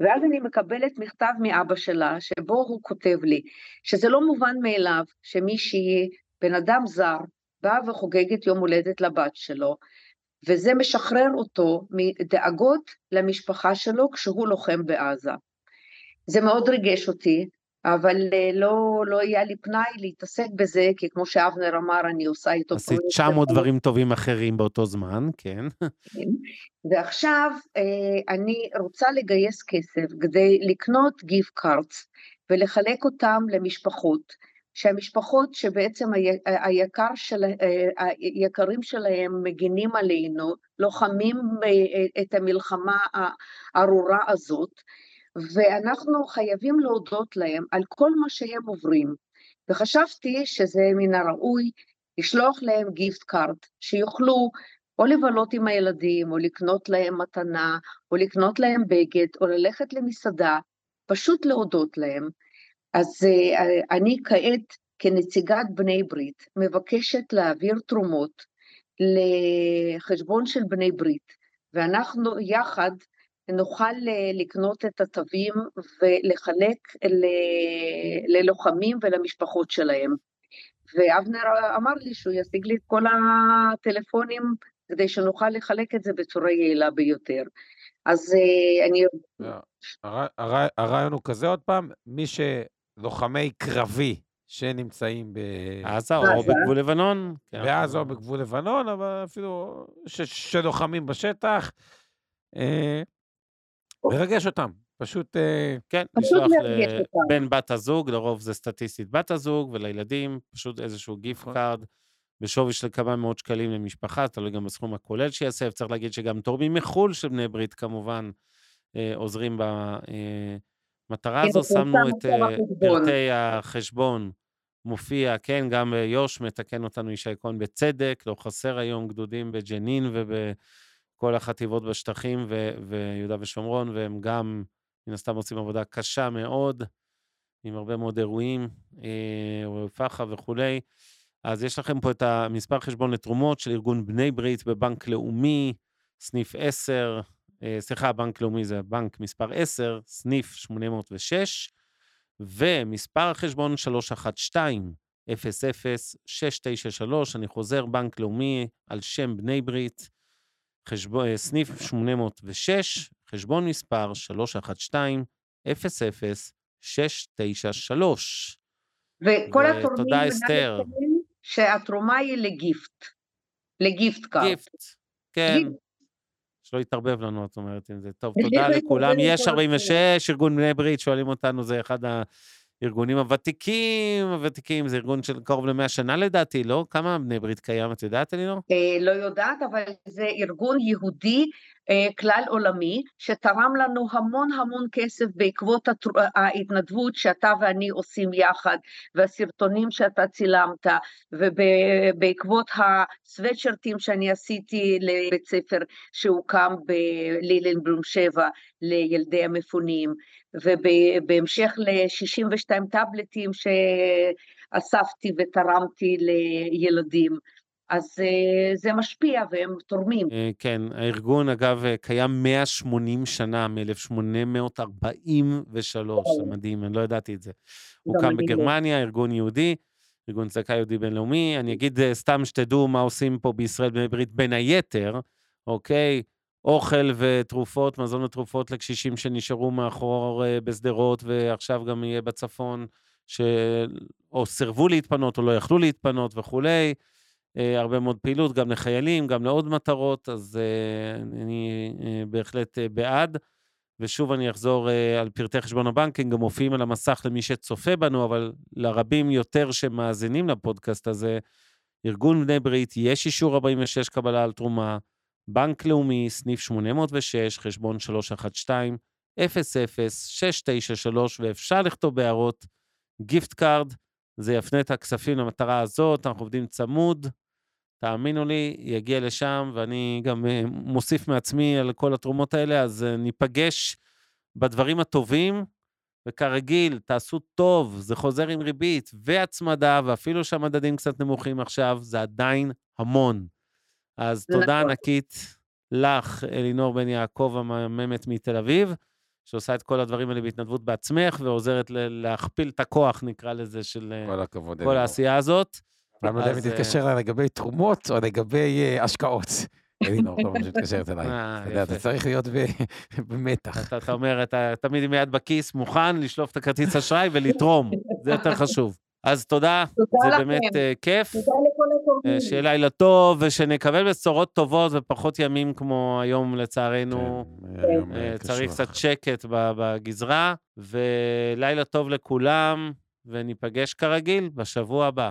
ואז אני מקבלת מכתב מאבא שלה, שבו הוא כותב לי שזה לא מובן מאליו שמישהי, בן אדם זר, באה וחוגגת יום הולדת לבת שלו, וזה משחרר אותו מדאגות למשפחה שלו כשהוא לוחם בעזה. זה מאוד ריגש אותי, אבל אה, לא, לא היה לי פנאי להתעסק בזה, כי כמו שאבנר אמר, אני עושה איתו... עשית 900 דברים טובים אחרים באותו זמן, כן. כן. ועכשיו אה, אני רוצה לגייס כסף כדי לקנות גיפט קארטס ולחלק אותם למשפחות, שהמשפחות שבעצם היקר של, אה, היקרים שלהם מגינים עלינו, לוחמים את המלחמה הארורה הזאת, ואנחנו חייבים להודות להם על כל מה שהם עוברים. וחשבתי שזה מן הראוי לשלוח להם gift card, שיוכלו או לבלות עם הילדים, או לקנות להם מתנה, או לקנות להם בגד, או ללכת למסעדה, פשוט להודות להם. אז אה, אני כעת, כנציגת בני ברית, מבקשת להעביר תרומות לחשבון של בני ברית, ואנחנו יחד נוכל אה, לקנות את התווים ולחלק ללוחמים ולמשפחות שלהם. ואבנר אמר לי שהוא ישיג לי את כל הטלפונים כדי שנוכל לחלק את זה בצורה יעילה ביותר. אז אה, אני... הרעיון הוא כזה עוד פעם, מי שלוחמי קרבי שנמצאים בעזה או בגבול לבנון. כן. בעזה או בגבול לבנון, אבל אפילו שלוחמים בשטח, אה, מרגש אותם. פשוט... אה, כן, לשלוח לבן בת הזוג, לרוב זה סטטיסטית בת הזוג, ולילדים, פשוט איזשהו gift card נכון. בשווי של כמה מאות שקלים למשפחה, תלוי גם בסכום הכולל שייאסף. צריך להגיד שגם תורמים מחו"ל של בני ברית, כמובן, אה, עוזרים במטרה הזו. שמנו את פרטי החשבון מופיע, כן, גם יו"ש מתקן אותנו ישי כהן בצדק, לא חסר היום גדודים בג'נין ובכל החטיבות בשטחים ו- ויהודה ושומרון, והם גם, מן הסתם, עושים עבודה קשה מאוד, עם הרבה מאוד אירועים, אירועי פח"ע וכולי. אז יש לכם פה את המספר חשבון לתרומות של ארגון בני ברית בבנק לאומי, סניף 10, אה, סליחה, בנק לאומי זה בנק מספר 10, סניף 806, ומספר החשבון 312-00-693, אני חוזר, בנק לאומי על שם בני ברית, חשבון, אה, סניף 806, חשבון מספר 312-00-693. וכל התורמים... תודה, אסתר. שהתרומה היא לגיפט, לגיפט קארט. גיפט, כן. שלא יתערבב לנו, את אומרת, אם זה טוב. תודה לכולם. יש 46, ארגון בני ברית, שואלים אותנו, זה אחד הארגונים הוותיקים, הוותיקים, זה ארגון של קרוב למאה שנה לדעתי, לא? כמה בני ברית קיים, את יודעת, אלינור? אה, לא יודעת, אבל זה ארגון יהודי כלל עולמי, שתרם לנו המון המון כסף בעקבות ההתנדבות שאתה ואני עושים יחד, והסרטונים שאתה צילמת, ובעקבות הסוואטשרטים שאני עשיתי לבית ספר שהוקם בלילנבלום 7 לילדי המפונים, ובהמשך ל-62 טאבלטים שאספתי ותרמתי לילדים. אז uh, זה משפיע והם תורמים. Uh, כן, הארגון אגב אה, קיים 180 שנה, מ-1843, זה מדהים, אני לא ידעתי את זה. הוא קם בגרמניה, ארגון יהודי, ארגון צדקה יהודי בינלאומי. אני אגיד סתם שתדעו מה עושים פה בישראל בני ברית בין היתר, אוקיי? אוכל ותרופות, מזון ותרופות לקשישים שנשארו מאחור בשדרות ועכשיו גם יהיה בצפון, ש... או סירבו להתפנות או לא יכלו להתפנות וכולי. אה, הרבה מאוד פעילות, גם לחיילים, גם לעוד מטרות, אז אה, אני אה, בהחלט בעד. ושוב אני אחזור על פרטי חשבון הבנק, הם גם מופיעים על המסך למי שצופה בנו, אבל לרבים יותר שמאזינים לפודקאסט הזה, ארגון בני ברית, יש אישור 46 קבלה על תרומה, בנק לאומי, סניף 806, חשבון 312, 00 ואפשר לכתוב בהערות gift card, זה יפנה את הכספים למטרה הזאת, אנחנו עובדים צמוד, תאמינו לי, יגיע לשם, ואני גם אה, מוסיף מעצמי על כל התרומות האלה, אז אה, ניפגש בדברים הטובים, וכרגיל, תעשו טוב, זה חוזר עם ריבית והצמדה, ואפילו שהמדדים קצת נמוכים עכשיו, זה עדיין המון. אז תודה נכון. ענקית לך, אלינור בן יעקב, המהממת מתל אביב, שעושה את כל הדברים האלה בהתנדבות בעצמך, ועוזרת להכפיל את הכוח, נקרא לזה, של כל, הכבוד, כל העשייה הזאת. למה לא אם תתקשר אליי לגבי תרומות או לגבי אה, השקעות. אלינור כל פעם שמתקשרת אליי. אה, אתה יודע, אתה צריך להיות במתח. אתה אומר, אתה תמיד עם יד בכיס, מוכן לשלוף את הכרטיס אשראי ולתרום, זה יותר חשוב. אז תודה, זה באמת uh, כיף. תודה לכל התורמים. שיהיה לילה טוב, ושנקבל בשורות טובות ופחות ימים כמו היום, לצערנו. כן, צריך קצת שקט בגזרה, ולילה טוב לכולם, וניפגש כרגיל בשבוע הבא.